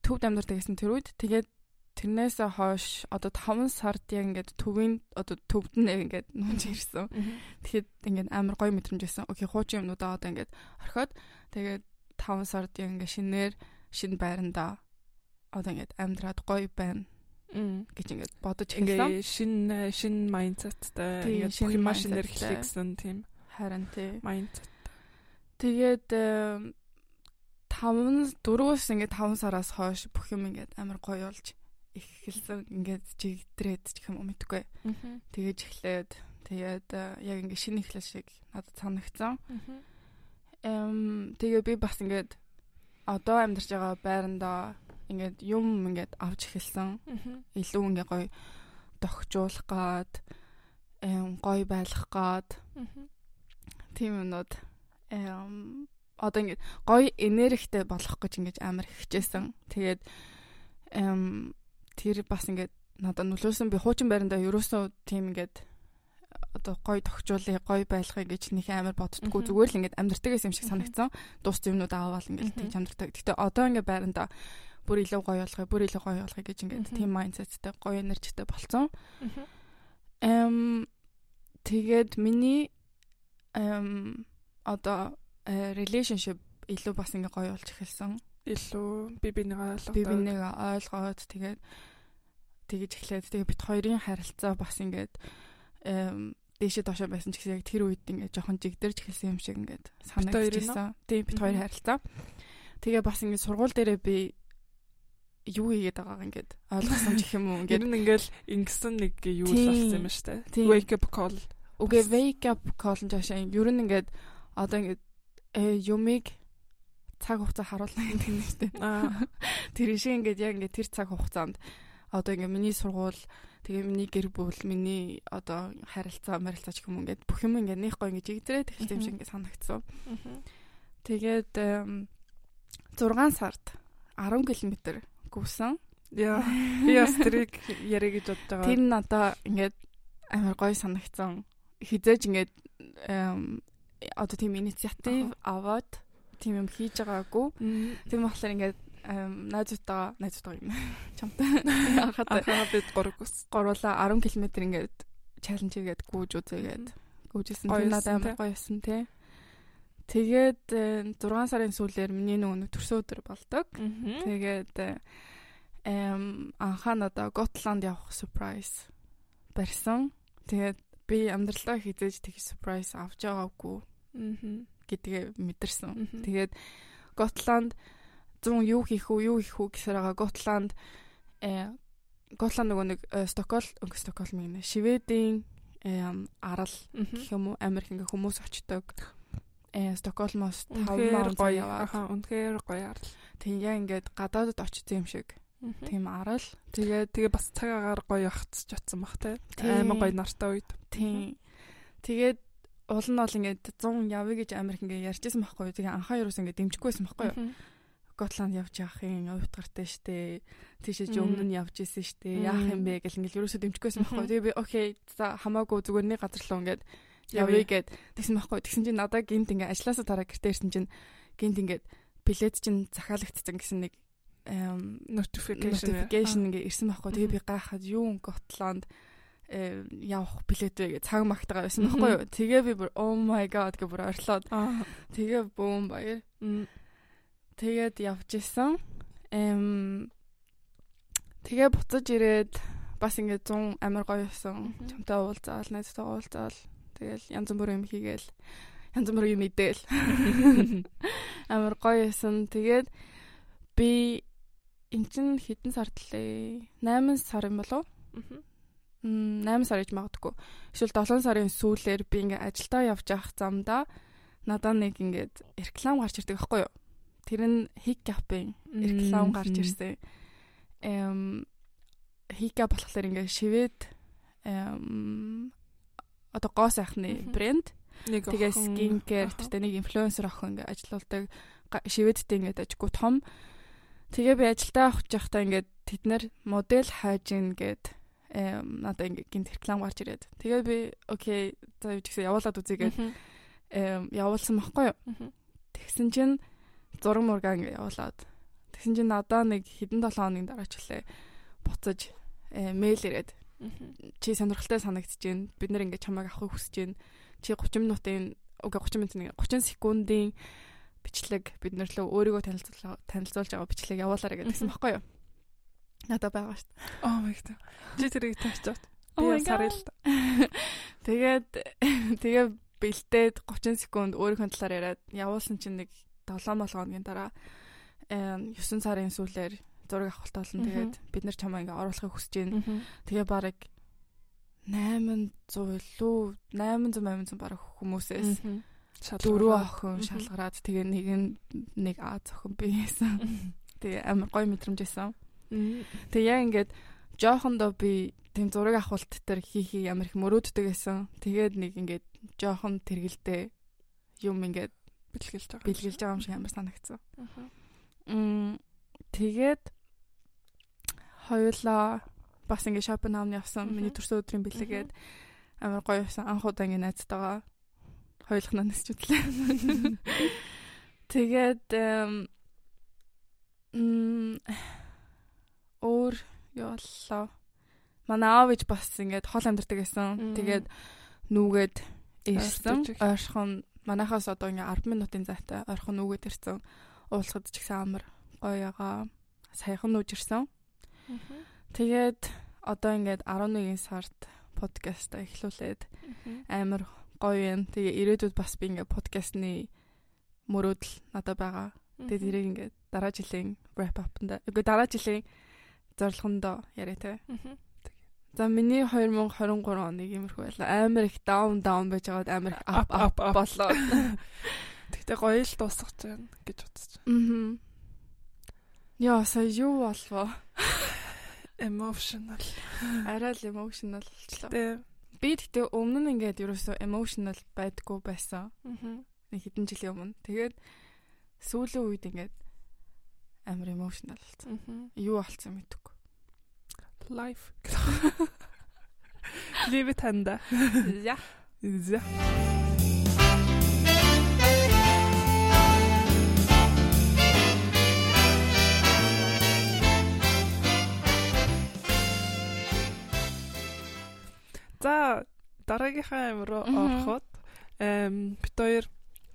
төвд амьдардаг гэсэн тэр үед тэгээд тэрнээс хойш одоо 5 сард яг ингээд төвийн одоо төвд нь ингээд нунж ирсэн. Тэгэхэд ингээд амар гоё мэдрэмж байсан. Окей, хуучин юмнуудаа одоо ингээд орхиод тэгээд 5 сард яг ингээд шинээр шинэ байранда одоо ингээд амьдраад гоё байна гэж ингээд бодож эхэлсэн. Шинэ шинэ майндсеттэй ингээд юм шинээр эхлэх гэсэн тийм харин тий майндсет. Тэгээд 5 4-өөс ингээд 5 сараас хойш бүх юм ингээд амар гоё болж эхэлсэн ингээд жигдрээд ч юм уу мэдгүй. Тэгэж эхлээд тэгээд яг ингээд шинэ эхлэл шиг надад санагдсан. Эм тэгээ би бас ингээд одоо амьдарч байгаа байрандаа ингээд юм ингээд авч эхэлсэн. Илүү ингээд гоё дохжуулах гад эм гоё байх гад тийм юмнууд эм одоо ингээд гоё энергитэй болох гэж ингээд амар хичээсэн. Тэгээд эм тэр бас ингээд надад нөлөөсөн би хуучин байрандаа ерөөсөө тийм ингээд одоо гой тогтжуулъя, гой байлгахыг гэж нэг амар боддггүй зүгээр л ингээд амьдртаг гэсэн юм шиг санагдсан. Дуус юмнууд аавал ингээд тийж амьдртаг. Гэтэ одоо ингээд байранда бүр илүү гоё болгоё, бүр илүү гоё болгоё гэж ингээд тийм майндсеттэй гоё энержитэй болцсон. Эм тэгээд миний эм одоо relationship илүү бас ингээ гоё болж эхэлсэн. Илүү би бинийгаа ойлгоод би бинийгаа ойлгоод тэгээд тэгэж эхлээд тэгээд бит хоёрын харилцаа бас ингээд дээшээ доошоо байсан ч гэсэн яг тэр үед ингээд жоохон жигдэрж эхэлсэн юм шиг ингээд санагдчихсан. Тийм бит хоёр харилцаа. Тэгээ бас ингээд сургууль дээрээ би юу хийгээд байгааг ингээд ойлгосон ч юм уу [LAUGHS] ингээд энэ ингээл ингэсэн нэг юу л болсон юм шүү дээ. Wake up call. Үгүй wake up call нь жаашаа ер нь ингээд одоо ингээд э юмыг цаг хугацаа харуулна гэдэг юм шүү дээ. [LAUGHS] Тэр шиг ингээд яг ингээд тэр цаг хугацаанд одоо ингээд миний сургууль тэгээ миний гэр бүл миний одоо харилцаа марилцаа ч юм ингээд бүх юм ингээд нэг гоо ингээд жигдрээд эхэлсэн юм шиг ингээд санагдсан. Тэгээд 6 сард 10 км гүсэн. Яа. [LAUGHS] Би бас тэрийг яриа гэж бодож байгаа. Тэр нь одоо ингээд амар гоё санагцсан. Хизээж ингээд одоо тийм инициатив аваад тийм юм хийж байгаагүй. Тийм болохоор ингээд найзуудтайгаа найзуудтайгаа юм. [LAUGHS] Чамтай анхаад бид гурав гүс. Гурлаа 10 км ингээд чаленж хийгээд гүйж үзээгээд гүйжсэн. Тэр надад амар гоё байсан тий. Тэгээд 6 э, сарын сүүлээр миний нөгөө төрсөн өдөр болдог. Тэгээд эм анхаа надаа Готланд явах surprise барьсан. Тэгээд би амьдралдаа хизээж тэг surprise авч байгаагүй гэдгээ мэдэрсэн. Тэгээд Готланд 100 юу хийх үү, юу хийх үү гэсээр байгаа Готланд э Готланд нөгөө нэг э, Стокгол, Стокгольмын Шведийн арал гэх юм уу Америк ингээ хүмүүс очдог э Стокгольмоос 5 мянга гоё яваа. Үнэхээр гоё арал. Тийм яа ингээд гадаадд очсон юм шиг. Тийм арал. Тэгээ тэгээ бас цагаагаар гоё явахц ч утсан бах те. Аймаг гоё нартай үед. Тийм. Тэгээд уул нь бол ингээд 100 явъя гэж Америк ингээд ярьжсэн байхгүй юу. Тэгээ анхаа юус ингээд дэмжихгүйсэн байхгүй юу. Готланд явж явах юм уйтгартай штэ. Тийшээ ч өмнө нь явж исэн штэ. Яах юм бэ гэл ингээд юусоо дэмжихгүйсэн байхгүй юу. Тэгээ би окей за хамаагүй зүгээр нэг газар руу ингээд явъя гэд тэгсэн байхгүй. Тэгсэн чинь надаа гинт ингээ ажилласаа дараа гэртээ ирсэн чинь гинт ингээд билет чинь захиалагдсан гэсэн нэг notification ингээ ирсэн байхгүй. Тэгээ би гайхаад юу Готланд явах билет вэ гэж цаг магтагаа байсан байхгүй юу. Тэгээ би бүр oh my god гэж бүр орлоод. Тэгээ бөөм баяр. Тэгээд явж исэн. Эм тэгээ буцаж ирээд бас ингээд 100 амар гоё байсан. Чамтай уулзаал, найзтай уулзаал Тэгэл янз бүрийн юм хийгээл янз бүрийн юм идээл. [LAUGHS] Амар гоё байсан. Тэгээд би эн чин хэдэн сард лээ? 8 сар юм болов? Аа. 8 сар гэж магадгүй. Эсвэл 7 сарын сүүлээр би ингээ ажилдаа явж явах замдаа надад нэг ингээд реклам гарч ирдэг байхгүй юу? Тэр нь хик капын реклам гарч ирсэн. эм хика болохоор ингээ шивэд эм одоо гоо сайхны брэнд тэгээ скин кэр аха. тэртээ нэг инфлюенсер охин ингээ ажиллаулдаг га- шивэдтэй ингээ ажгүй том тэгээ би ажилдаа авах байхдаа ингээ тэд нар модель хайж ин гэд эм надаа ингээ гинт реклам гарч ирээд. Тэгээ би окей за юу гэсэн явуулаад үзье Мгм. эм явуулсан байхгүй юу. Тэгсэн чинь зураг мургаа ингээ явуулаад. Тэгсэн чинь надаа нэг хэдэн 7 хоногийн дараа ч үлээ буцаж э, мэйл ирээд. Чи сонирхолтой санагдчихээн бид нэр ингээ чамайг авахыг хүсэж байна чи 30 минутын үгүй 30 минутын 30 секундын бичлэг бид нар лөө өөрийгөө танилцуулж байгаа бичлэг явуулаарай Мгм. баггүй юу надад байгаа шүү дээ Oh my god. Чи тэрийг таачаад. Oh Би God. л [LAUGHS] тэгээд тэгээ бэлдээд 30 секунд өөрийнхөө талаар яриад явуулсан чинь нэг 7 молгооны дараа э 9 сарын сүүлээр зураг авахт болно тэгээд бид нар чамаа ингээ оруулахыг хүсэж байна. Тэгээ бараг 800 илүү 800 800 бараг хүмүүсээс дөрөв охин шалгараад тэгээ нэг нэг Аз охин биесэн. Тэгээ амар гоё мэдрэмжсэн. Мгм. Тэгээ яг ингээд жоохондоо би тийм зураг авахулт дээр хий хий амар их мөрөөддөг байсан. Тэгээд нэг ингээд жоохон тэргэлдээ юм ингээд бэлгэлж байгаа. бэлгэлж байгаа юм шиг амар санагдсан. Мгм. Мм тэгээд хоёулаа бас ингээ Шопенхаумны явсан. Мгм. Миний төрсөн өдрийн бэлэгээд амар гоё явсан. Анх удаа ингээ найзтайгаа хоёулахнаа нисч үтлээ. [LAUGHS] Тэгээд эм өөр явлаа. Манай аав ээж бас ингээд хол амьдардаг. Мм. Тэгээд нүүгээд ирсэн. Ойрхон манайхаас одоо ингээ 10 минутын зайтай ойрхон нүүгээд ирсэн. Уулзахад ч гэсэн амар гоё ягаа. Саяхан нүүж ирсэн. Тэгээд одоо ингээд 11 сард подкаста эхлүүлээд амар гоё юм. Тэгээ ирээдүйд бас би ингээд подкастны мөрөөдөл надад байгаа. Тэгээд тэрийг ингээд дараа жилийн wrap up-нд үгүй дараа жилийн зорилгондоо яриа. Мгм. За миний 2023 оныг иймэрхүү байлаа. Амар их даун даун байж байгаад амар их ап ап болоо. [LAUGHS] Тэгтээ гоё л дуусгаж байна гэж байна. Мм. Яа, сая юу болов? [SIGHS] Emotional. Арай л emotional болчлоо. Тэ. Би тэгтээ өмнө нь ингээд ерөөсөө emotional байдггүй байсан. Мгм. Нэг хэдэн жилийн өмнө. Тэгээд сүүлийн үед ингээд амар emotional болсон. Юу болцсон мэдгүй. Life. [LAUGHS] Live танда. За. За. За дараагийнхаа амь руу ороход эм бит хоёр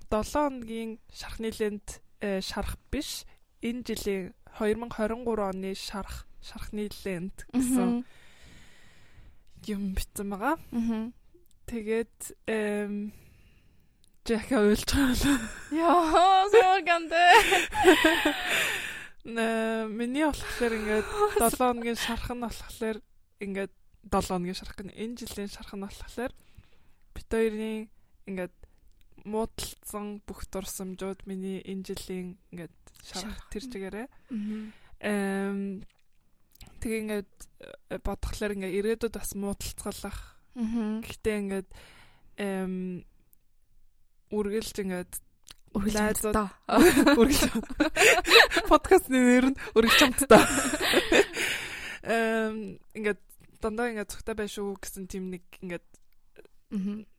7 хоногийн шархны лент э, шарах биш энэ жилийн 2023 оны шарах шархны лент гэсэн юм битсэн байгаа. Тэгээд эм Жака уйлж байгаа. Яа, соргандэ. Нэ миний болохоор ингээд [LAUGHS] 7 хоногийн шарах нь болохоор ингээд 7 хоногийн шарах гэнэ. Энэ жилийн шарах нь болохоор бит хоёрын ингээд муудалцсан бүх дурсамжууд миний энэ жилийн ингээд шарах тэр чигээрээ. Эм тэгээ ингээд э, бодглохлоор ингээд ирээдүйд бас муудалцгалах. Гэхдээ ингээд эм үргэлж ингээд Үргэлж [LAUGHS] үргэлж подкастны нэр нь үргэлж хамтдаа. [LAUGHS] Эм ингээд дандаа ингээд цогтой байх шүү гэсэн тийм нэг ингээд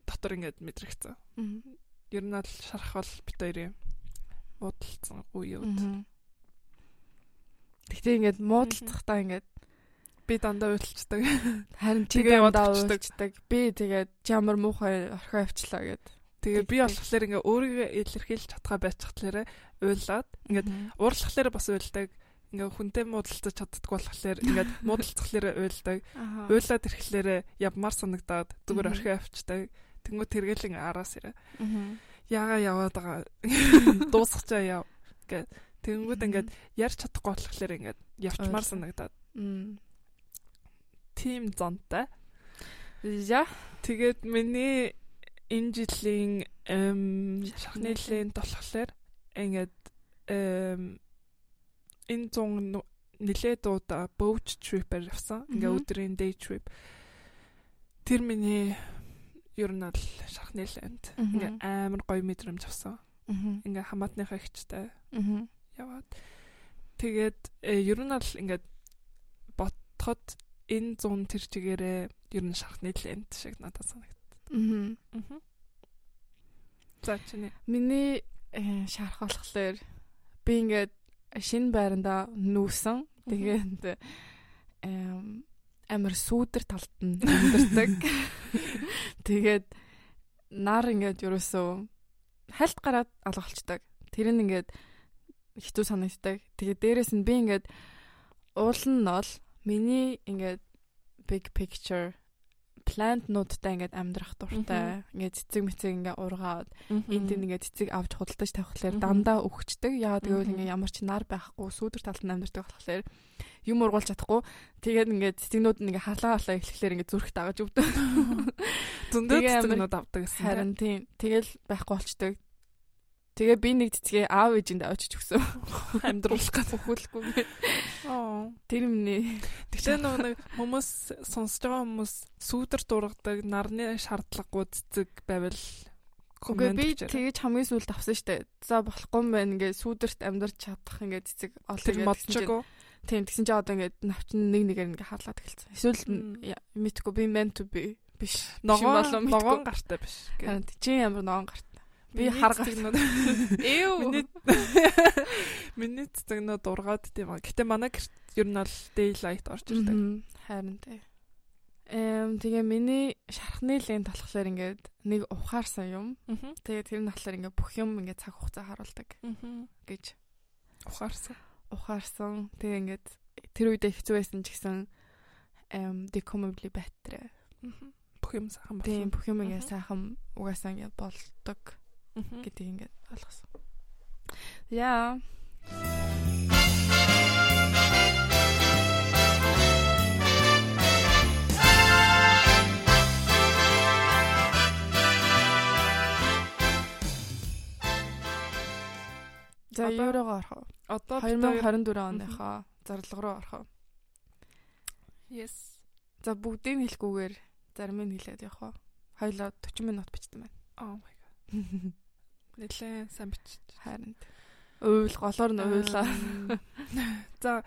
дотор ингээд мэдрэгцэн. Ер нь л шарах бол бит хоёрын муудалцсан үеуд. Тэгтээ ингээд муудалцахдаа ингээд Би дандаа уйлцдаг. харин Тэгээ дандаа уйлцдаг. Би тэгээд ямар муухай орхио авчлаа гэд. Тэгээ би болохоор ингээд өөрийгөө илэрхийлж чадхаа байцхлаарэ уйлаад ингээд уурлахлаарэ бас уйлдаг. Ингээ хүнтэй муудалцаж чаддгүй болохоор ингээд [LAUGHS] муудалцахлаарэ уйлдаг. Аа. Уйлаад ирэхлээр явмаар санагдаад зүгээр орхио авчдаг. Тэнгүү тэргэлэн араас ирээ. Мгм. Яага яваад байгаа. [LAUGHS] Дуусгачаа яв. Гэ. Тэнгүүд ингээд ярьж чадахгүй болохоор ингээд явчмаар санагдаад. Тим зонтой. За. Тэгээд миний энэ жилийн эм Шархны шахны лент болохоор ингээд эм энэ 100 нилээд удаа boat trip-ээр явсан. Ингээ өдрийн day trip. Тэр миний ер нь л шархны лэнд. Ингээ амар гоё мэдрэмж авсан. Ингээ хамаатныхаа ихчтэй яваад тэгээд э, ер нь л ингээд ботход энэ зүүн тэр чигээрээ ер нь шархны лэнд шиг надад санагдав. Аа. За чиний. Миний э, шарх болохоор би ингээд шинэ байранда нүүсэн. Тэгээд амар сүүдэр талд нь амьдэрдэг. [LAUGHS] Тэгээд нар ингээд ерөөсөө хальт гараад алгалцдаг. Тэр нь ингээд хэцүү санагддаг. Тэгээд дээрэс нь би ингээд уул нь бол миний ингээд big picture плантнуудтай ингээд амьдрах дуртай. Ингээд цэцэг мэцэг ингээд ургаад энд тийм ингээд цэцэг авч худалдаж тавихлаар дандаа өгчдөг. Яагаад гэвэл ингээд ямар ч нар байхгүй сүүдэр талд нь амьдардаг болохоор юм ургуулж чадахгүй. Тэгээд ингээд цэцэгнүүд нь ингээд халаа халаа эхлэхлээр ингээд зүрх дагаж өвдөг. [LAUGHS] Зөндөө цэцэгнүүд авдаг гэсэн. Харин тийм. Тэгэл байхгүй болчдөг. Тэгээ би нэг цэцгээ аав ээжинд авчиж өгсөн. [LAUGHS] Амьдруулах гэж хөхүүлэхгүй. Аа. Тэр миний. Тэгэхээр нэг хүмүүс сонсож байгаа хүмүүс сүүдэр дургадаг нарны шаардлагагүй цэцэг байвал Үгүй би тэгэж хамгийн сүүлд авсан штэ. За болохгүй юм байна. Ингээ сүүдэрт амьдарч чадах ингээ цэцэг олоо модчгүй. Тийм тэгсэн чи одоо ингээ навчин нэг нэгээр ингээ хаалаад эхэлсэн. Эсвэл мэдхгүй би meant to be биш. Ногоон ногоон гартай биш. Харин чи ямар ногоон гартай Би харгацгнууд. Эв. Миний [LAUGHS] [LAUGHS] миний цэцэгнүүд ургаад тийм аа. Гэтэ манай гэрт ер нь бол daylight орж ирдэг. Харин тий. Эм тэгээ миний шархны лент болохоор ингээд нэг ухаарсан юм. Тэгээ тэр нь болохоор ингээд бүх юм ингээд цаг хугацаа харуулдаг гэж ухаарсан. Ухаарсан. Тэгээ ингээд тэр үедээ хэцүү байсан ч гэсэн эм decomably better. Бүх юм сайхан болсон. Тийм бүх юм ингээд сайхан угаасаа ингээд болдог гэдгийг ингээд ойлгосон. Яа. За еврогоо орох уу? Одоо 2024 оныхоо зарлага руу орох уу? Yes. За бүгдийг хэлэхгүйгээр зарим нь хэлээд явах уу? Хоёлоо 40 минут бичсэн байна. Oh [LAUGHS] Нэлээ сайн бичиж. Харин. Уйл голоор нь уйлаа. [LAUGHS] За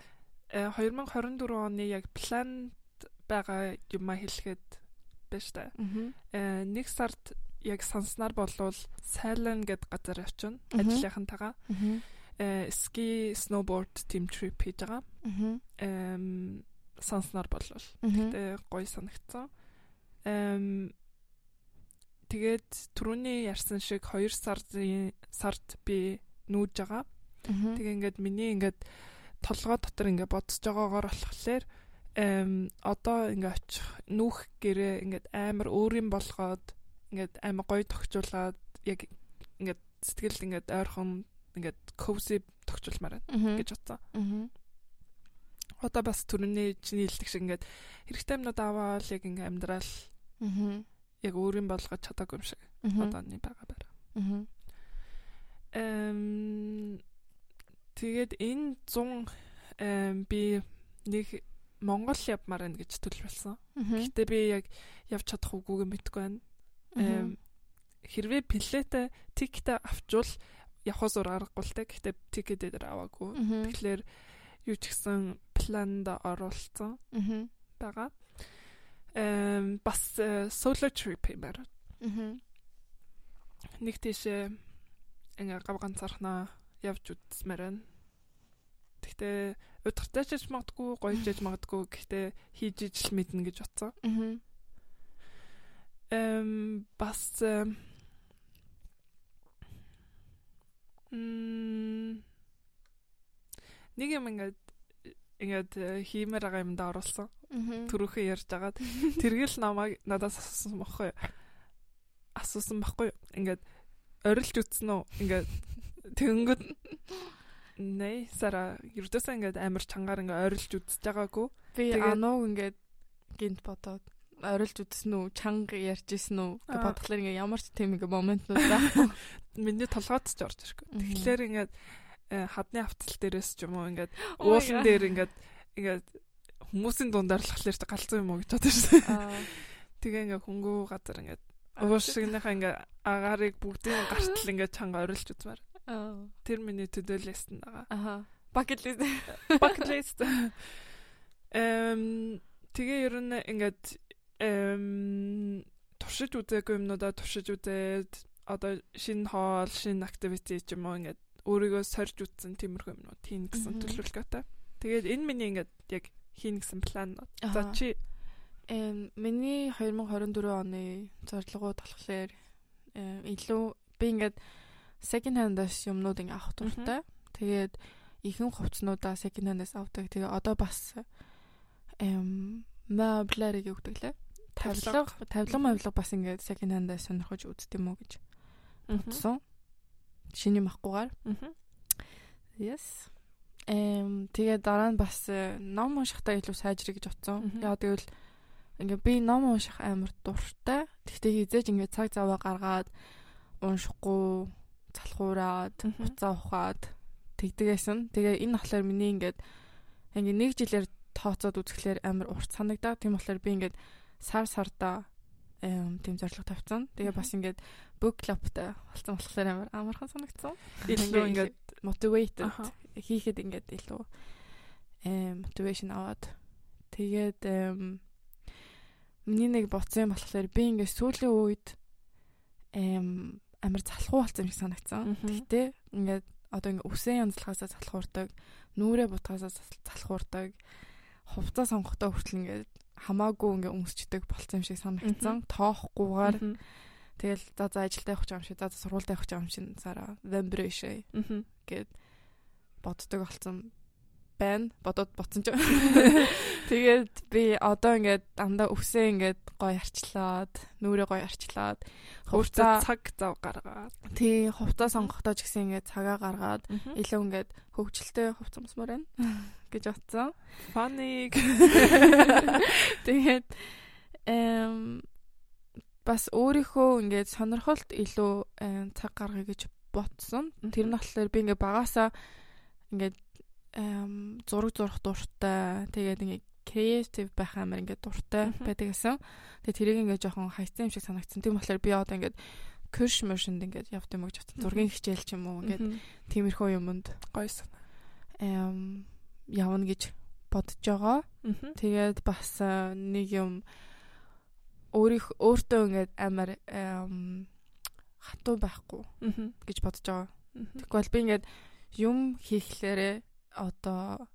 2024 э, оны яг планд байгаа юмаа хэлэхэд байж та. Э нэг сард яг санснаар болвол Сайлен гэд газар очино ажлынхантайгаа. Э ски сноуборд тим трип хийж байгаа. Эм санснаар болвол. Гэтэ гоё санагцсан. Эм Тэгээд түрүүний ярьсан шиг 2 сарын сард би нүүж байгаа. Тэгээ ингээд миний ингээд толгой дотор ингээд бодсож байгаагаар болохоор эм одоо ингээд очих нүүх гэрээ ингээд амар өөрийн болгоод ингээд амар гоё тогтжуулаад яг ингээд сэтгэл ингээд ойрхон ингээд cozy тогтжуулмаар байна гэж бодсон. Одоо бас түрүүний чиний хэлдэг шиг ингээд хэрэгтэй юмнууд аваад яг ингээд амьдрал яг өөрийн болгож чадаагүй юм шиг одооны байгаа байна. Эм тэгээд энэ 100 би нэг Монгол явмаар байна гэж төлөвлөсөн. Гэтэ би яг явж чадах үгүйгээ мэдэхгүй байна. Эм хэрвээ плетэ тиктэй авчвал явах зур аргагүй л те. Гэтэ тикет дээр аваагүй. Тэгэхээр юу ч гэсэн планд оруулсан. байгаа эм бас solo trip юм байна. Аа. Нэг тийшээ ингээ гав ганцаархнаа явж үзмээр байна. Гэхдээ удиртай ч гэж магадгүй, гоё ч гэж магадгүй. Гэхдээ хийж ижил мэднэ гэж бодсон. Аа. Эм бас Мм нэг юм ингээд ингээд э, хиймээр байгаа юмд оруулсан. Төрөөхөө ярьж агаад [LAUGHS] тэргэл намайг надаас асуусан баггүй. Асуусан баггүй. Ингээд орилж үтсэн үү? Ингээд тэгэнгөт нэ сара юрдээс ингээд амар чангаар ингээд орилж үзэж байгаагүй. Би ануу ингээд гинт бодоод орилж үзсэн үү, чанга ярьж исэн үү гэж бодглохлоор ингээ ямар ч тийм ингээ моментнууд байхгүй. [LAUGHS] Миний толгойд ч орж ирэхгүй. Тэгэхээр ингээд хадны автал дээрээс ч юм уу ингээд уулан дээр ингээд ингээд хүмүүсийн болохоор галзуу юм уу гэж бодож [LAUGHS] шээ. Тэгээ ингээ хөнгөө газар ингээ уушгийнхаа ингээ агаарыг бүгдийн гартал ингээ чанга орилж үзмээр. Тэр миний төдөө лист байгаа. Аха. Bucket list. [LAUGHS] Bucket list. Эм тэгээ ер нь ингээд эм туршиж үзээгүй юмнуудаа туршиж үзээд одоо шинэ хоол, шинэ activity ч юм уу ингээд өөрийгөө сорж үзсэн тиймэрхүү юмнууд хийн гэсэн төлөвлөгөөтэй. Тэгээд энэ миний ингээд яг хийн гэсэн план. За чи эм миний 2024 оны зорилгууд болохоор илүү би ингээд second hand-аас юмнууд ингээ авах туфтаа. Тэгээд ихэнх хувцснуудаа second hand-аас авдаг. Тэгээ одоо бас эм меблэрийг өгдөг лээ. Тавилга, тавилга мавилга бас ингээд second hand-аас сонирхож үзт юм уу гэж бодсон. Шиний махгүйгээр. Yes. Эм тэгээ дараа нь бас э, ном уншихтаа илүү сайжрыг гэж бодсон. Яа тэгвэл ингээ би ном унших амар дуртай. Тэгтээ хизээж ингээ цаг заваа гаргаад уншихгүй залхуураад, хуцаа ухаад тэгдэгсэн. Тэгээ энэ болохоор миний ингээд ингээ нэг жилээр тооцоод үзэхлээр амар урт санагдаа. Тийм болохоор би ингээд сар сарда эм тийм зорилго тавьсан. Тэгээ бас ингээд book clubтай болсон болохоор амар амархан санагдсан. Илүү ингээд motivated хийхэд ингээд илүү эм motivation аваад тэгээд миний нэг боцсон болохоор би ингээд сүүлийн үед эм амар залхуу болсон юм шиг санагдсан. Гэхдээ ингээд одоо ингээд үсэн янзлахаасаа залхуурдаг, нүрээ бутгаасаа залхуурдаг, хувцас сонгохдоо хүртэл ингээд хамаагүй ингээ өмсчдөг болцсон юм шиг санагдсан. Тоохгүйгээр тэгэл за за ажилдаа явах юм шиг, за за сургуультай явах юм шиг сараа vibration гэд боддог болсон байна. Бодоод ботсон ч. [LAUGHS] Тэгээд би одоо ингээд дандаа өвсөө ингээд гоё арчлаад, нүрээ гоё арчлаад, хувцас цаг зав гаргаад. Тий, хувцас сонгохдоо ч гэсэн ингээд цагаа гаргаад илүү ингээд хөвгчлөлтэй хувцас өмсмөр байна гэж бодсон. Funny. Тэгээд эм бас өөрийнхөө ингээд сонирхолд илүү цаг гаргая гэж бодсон. Тэр нь болохоор би ингээд багасаа ингээд зураг зурх дуртай. Тэгээд ингээ креатив байх амар ингээ дуртай байдаг гэсэн. Тэгээд тэрийг ингээ жоохон хайцсан юм шиг санагдсан. Тийм болохоор би одоо ингээ курс мөршөнд ингээ явд юм гэж бодсон. Зургийн хичээл ч юм уу ингээ тиймэрхүү юмд гоё санаа. Эм явна гэж бодож байгаа. Тэгээд бас нэг юм өөрийнх өөртөө ингээд амар хатуу байхгүй гэж бодож байгаа. Тэгвэл би ингээд юм хийхлээрээ одоо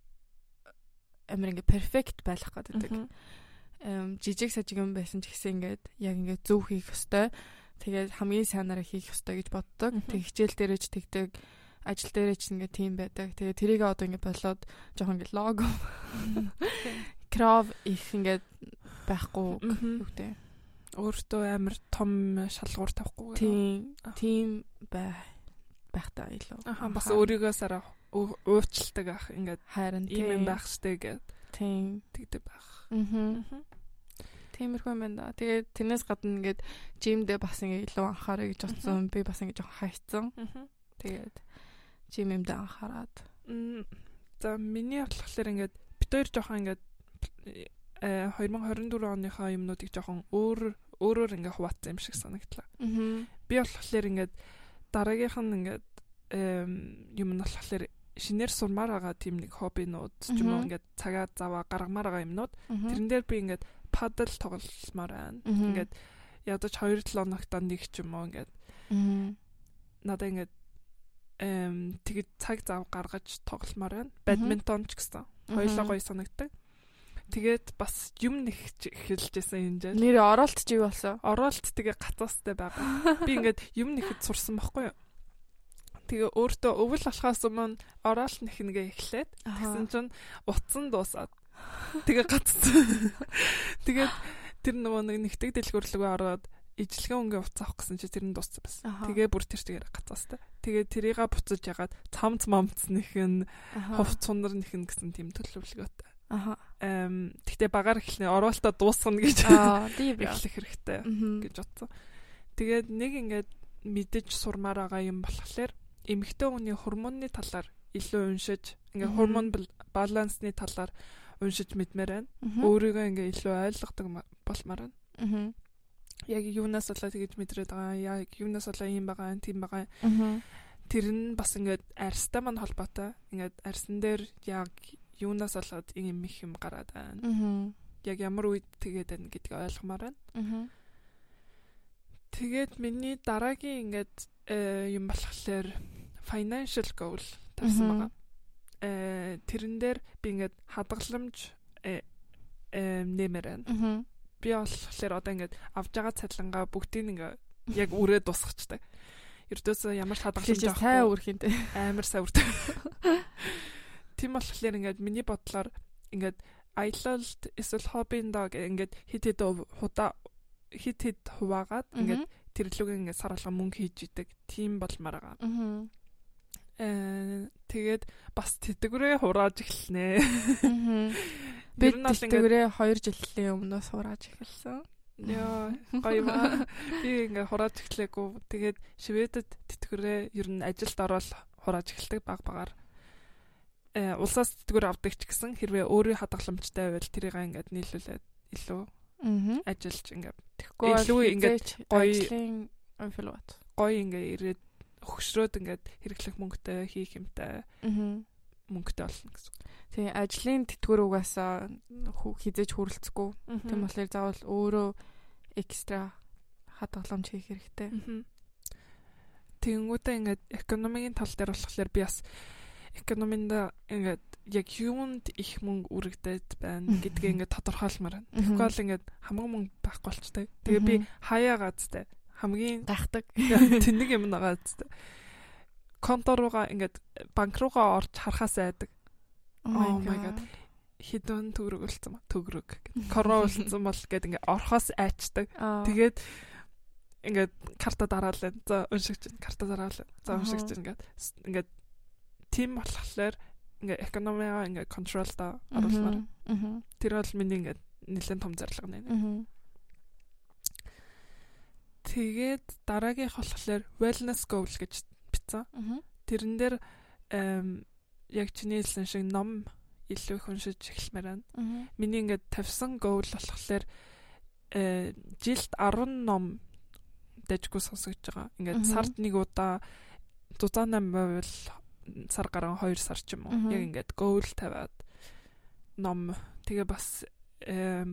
амир ингээ перфект байх гэдэг. Жижиг сажиг юм байсан ч гэсэн ингээд яг ингээ зөв хийх ёстой. Тэгээд хамгийн сайнараа хийх ёстой гэж боддог. Тэг хичээл дээрээ ч тэгдэг ажил дээрээ ч ингээ тийм байдаг. Тэгээ тэрийг одоо ингээ болоод жоохон ингээ лого крав их ингээ байхгүй үгтэй. Өөртөө амар том шалгуур тавихгүй. Тийм. Тийм бай байхтаа илүү. Бас өөрийгөө сараа уучлалдаг ах ингээд харин ийм юм байх штэ гэд тийм тэгдэг байх. Аа. Тиймэрхүү юм байна. Тэгээд тэрнээс гадна ингээд жимдээ бас ингээд илүү анхаарай гэж бодсон. Би бас ингээд жоохон хайцсан. Тэгээд жим юмдээ анхаарад. За миний бодлохлоор ингээд бид хоёр жоохон ингээд 2024 оныхаа юмнуудыг жоохон өөр өөрөөр ингээд хуваацсан юм шиг санагдлаа. Би болохоор ингээд дараагийнх нь ингээд юм нь болохоор шинээр сурмаар байгаа тийм нэг хоббинууд ч юм уу ингээд цагаа заваа гаргамаар байгаа юмнууд. Тэрэн дээр би ингээд падл тоглолмоор байна. Ингээд ядаж 2-7 хоногт нэг ч юм уу ингээд надаа ингээд эм тэгэд цаг зав гаргаж тоглолмоор байна. Бадминтон ч гэсэн хоёулаа гоё санагдаг. Тэгээд бас юм нэгч эхэлжсэн жаа. Нэр оролт чи юу болсон? Оролт тэгээ гацаастай байгаа. [LAUGHS] Би ингээд юм нэхэд сурсан байхгүй юу? Тэгээ өөртөө өвөл болохоос өмнө оролт нэхнэгээ эхлээд тэгсэн чинь утсан дуусаад тэгээ гацсан. [LAUGHS] Тэгээд тэр нөгөө нэг нэгтгэг дэлгүүрлөгөө ороод ижлэгэн өнгийн утас авах гэсэн чи тэр нь дууссан байсан. Тэгээ бүр тэр чигээр гацаастай. Тэгээ тэрийга буцаж ягаад цамц мамц нэхэн хувц цунар нэхэн гэсэн тийм төлөвлөгөөтэй. Аха. Эм тэгтээ багаар эхлэнэ оруулалтаа дуусгана гэж [LAUGHS] эхлэх хэрэгтэй гэж бодсон. Тэгээд нэг ингээд мэдэж сурмаар байгаа юм болохоор эмэгтэй хүний хормоны талаар илүү уншиж ингээ гормон балансны талаар уншиж мэдмээр байна. Өөрийгөө ингээ илүү ойлгодог болмаар байна. Яг юунаас болоод тэгэж мэдрээд байгаа, яг юунаас болоод ийм байгаа, тийм байгаа. Тэр нь бас ингээд арьстай мань холбоотой. Ингээд арьсан дээр яг юунаас болоод ийм их юм гараад байна. Яг ямар үед тэгээд байна гэдгийг ойлгомоор байна. Тэгээд миний дараагийн ингээд э, юм болохоор financial goal тавьсан байгаа. Э тэрэн дээр би ингээд хадгаламж э, нэмэр байна. Би болохоор одоо ингээд авж байгаа цалингаа бүгдийг ингээд яг үрээ тусгачдаг. Ердөөсөө ямар хадгаламж авахгүй. Сайн үрхэнтэй. Амар сайн үртэй. [LAUGHS] Тийм болохоор ингээд миний бодлоор ингээд аялалд эсвэл хоббиндаа ингээд хит хит худаа хит хит хуваагаад ингээд тэрлүүгээ ингээд сар алга мөнгө хийж идэг. Тийм болмаар байгаа. Аа Э тэгээд бас тэтгэврээ хурааж эхэлнэ. [LAUGHS] [LAUGHS] Би тэтгэврээ 2 жилийн өмнөөс хурааж эхэлсэн. Яа, гоё ба. Би ингээ хурааж эхлэегүй. Тэгээд Шведэд тэтгэврээ ер нь ажилд ороод хурааж эхэлдэг баг багаар. Э улсаас тэтгэвэр авдаг ч гэсэн хэрвээ өөрийн хадгаламжтай байвал тэрийг ингээд нийлүүлээд илүү ажиллаж ингээ тэгэхгүй илүү ингээд гоё гоё ингээ ирээд өгшрөөд ингээд хэрэглэх мөнгөтэй хийх юмтай мөнгөтэй болно гэсэн. Тийм ажлын тэтгэвэр угаасаа хизээж хүрэлцэхгүй. Тийм болохоор заавал өөрөө экстра хадгаламж хийх хэрэгтэй. Тэнгүүтээ ингээд экономикийн тал дээр болохоор би бас экономинд ингээд яг юунд их мөнгө үрэгдээд байна [LAUGHS] гэдгээ ингээд тодорхойлмоор байна. Тэгэхгүй бол ингээд хамаг мөнгө байхгүй болчтой. Тэгээ би хаяа газтай хамгийн гайхдаг [LAUGHS] тэнэг юм байгаа зү. Конто руугаа ингээд банк руугаа орж харахаас айдаг. Oh my god. Хідэн төгрөг үлдсэн ба төгрөг. Короо үлдсэн бол гээд ингээд орхоос айчдаг. Тэгээд ингээд карта дараал. За уншигч карта дараал. За уншигч ингээд ингээд тим болохоор ингээ экономиа ингээ контролда оруулмаар. Тэр бол миний ингээ нэлээд том зорилго нэ. Тэгээд дараагийнх болохоор wellness goal гэж бичсэн. Тэрэн дээр яг чиний хэлсэн шиг ном илүү их уншиж эхэлмээр байна. Миний ингээд тавьсан goal болохоор э жилд 10 ном дэжгүй сонсогдож байгаа. Ингээд сард нэг удаа 108 байвал сар гарan 2 сар ч юм уу. Яг ингээд goal тавиад ном тэгээ бас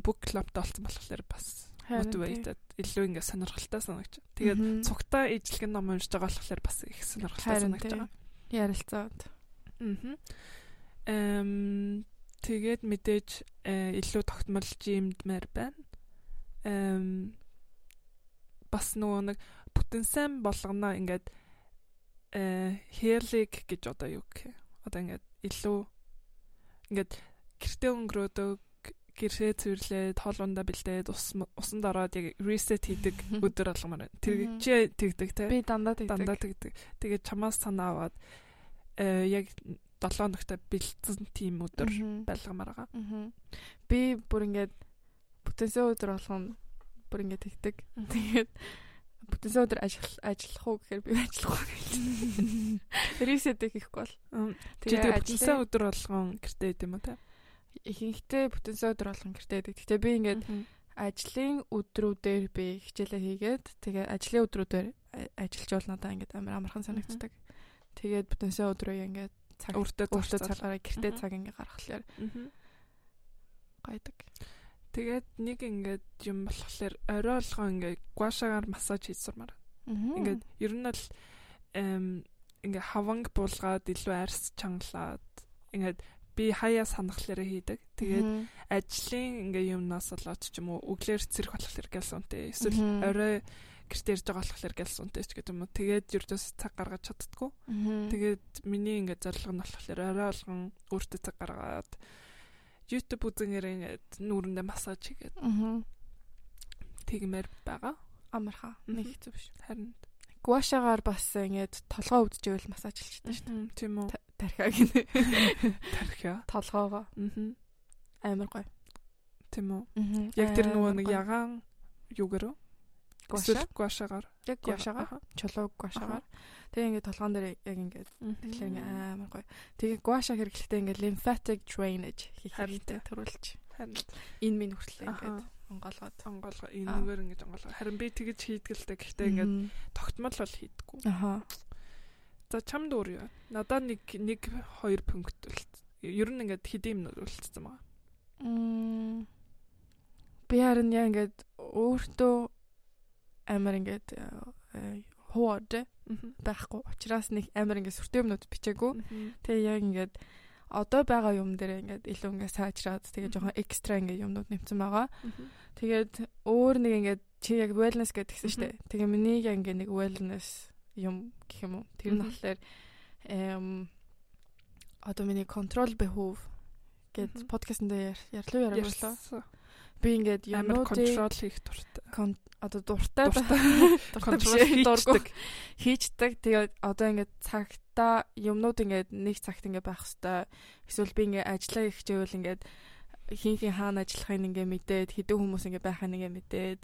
book club-д олсон болохоор бас мотивейтед илүү ингээ сонирхолтой санагч. Тэгээд цугтаа ижлэгэн ном уншиж байгаа болохоор бас их сонирхолтой санагч байгаа. Ярилцаад. Аа. Эм тэгээд мэдээж э, илүү тогтмолж юмдмаар байна. Эм бас нөгөө нэг бүтэн сайн болгоно ингээд э херлиг гэж одоо юу гэх. Одоо ингээд илүү ингээд гэртээ өнгөрөөдөг гэрээ цэвэрлээд хоол ундаа бэлдээд ус усанд ороод яг reset хийдэг өдөр болгомоор байна. Тэр чи тэгдэг те. Би дандаа тэгдэг. Дандаа тэгдэг. Тэгээд чамаас санаа аваад э яг 7 ногтой бэлдсэн тийм өдөр байлгамаар байгаа. Би бүр ингээд бүтэнсээ өдөр болгоно бүр ингээд тэгдэг. Тэгээд бүтэнсээ өдөр ажил ажиллах уу гэхээр би ажиллах уу гэж. [LAUGHS] Reset хийхгүй бол. Тэгээд бүтэнсээ өдөр болгон гэртээ идэм үү те ихэнхдээ бүтэнсээ өдөр болгон гэртээ байдаг. Гэтэ би ингээд ажлын өдрүүдээр би хичээлээ хийгээд тэгээ ажлын өдрүүдээр ажиллаж бол надаа ингээд амар амархан санагддаг. Тэгээд бүтэнсээ өдрөө ингээд цаг өртөө өртөө цагаараа гэртээ цаг ингээд гаргахлаар гайдаг. Тэгээд нэг ингээд юм болохоор орой болгоо ингээд гуашагаар массаж хийсурмаар. Ингээд ер нь бол ингээд хаванг буулгаад илүү арьс чангалаад ингээд би хаяа санахлаараа хийдэг. Тэгээд ажлын ингээ юмнаас болоод ч юм уу өглөөр цэрэх болохоор гэлсүнтэй. Эсвэл орой гэрт ярьж байгаа болохоор гэлсүнтэй ч гэдэг юм уу. Тэгээд юрдөөс цаг гаргаж чаддгүй. Тэгээд миний ингээ зорилго нь болохоор орой болгон өөртөө цаг гаргаад YouTube үзэнээр ингээ нүүрэндээ массаж хийгээд. Тэгмээр байгаа. Амарха. Нэг хэцүү биш. Харин гуашагаар бас ингээд толгоо өвдөжөөл массаж хийчихсэн шүү дээ. Тийм үү. Тархиа гинэ. Тархиа. Толгоогоо. Аа. Амар гоё. Тийм үү. Яг тэр нөгөө нэг ягаан юугэрөө гуаша гуашагаар яг гуашагаар чулуу гуашагаар тэгээ ингээд толгоон дээр яг ингээд тэгэхээр ингээд амар гоё. Тэгээ гуаша хэрэглэхдээ ингээд lymphatic drainage хийх хэрэгтэй. төрүүлж. Харин энэ минь хүртэл ингээд онгоолгоод онгоолгоо энэгээр ингэж онгоолгоо харин би тэгэж хийдгэлтэй гэхдээ ингээд тогтмол бол хийдэггүй. Аха за чамд өөр юу? Надаа нэг нэг хоёр пункт ер нь ингээд хэдийн минут үлдсэн байгаа. Би харин яа ингээд өөртөө амар ингээд э, хууд байхгүй. Учраас нэг амар ингээд сүртэй юмнууд бичээгүй. Тэгээ яг ингээд одоо байгаа юм дээр ингээд илүү ингээд сайжраад тэгээ жоохон экстра ингээд юмнууд нэмсэн байгаа. Тэгээд өөр нэг ингээд чи яг wellness гэдгсэн шүү дээ. Тэгээ миний яг ингээд нэг wellness юм гэх юм уу. Тэр нь болохоор эм одоо миний control behov гэд подкастт дээр ярьлуу яриаглаа би ингээд ямар контрол хийх дуртай. Одоо дуртай дуртай. Хийдэг. Хийждэг. Тэгээд одоо ингээд цагтаа юмнууд ингээд нэг цагт ингээд байх хэвээр. Эсвэл би ингээд ажиллаа их чивэл ингээд хин хин хаана ажиллахыг ингээд мэдээд хэдэн хүмүүс ингээд байхыг ингээд мэдээд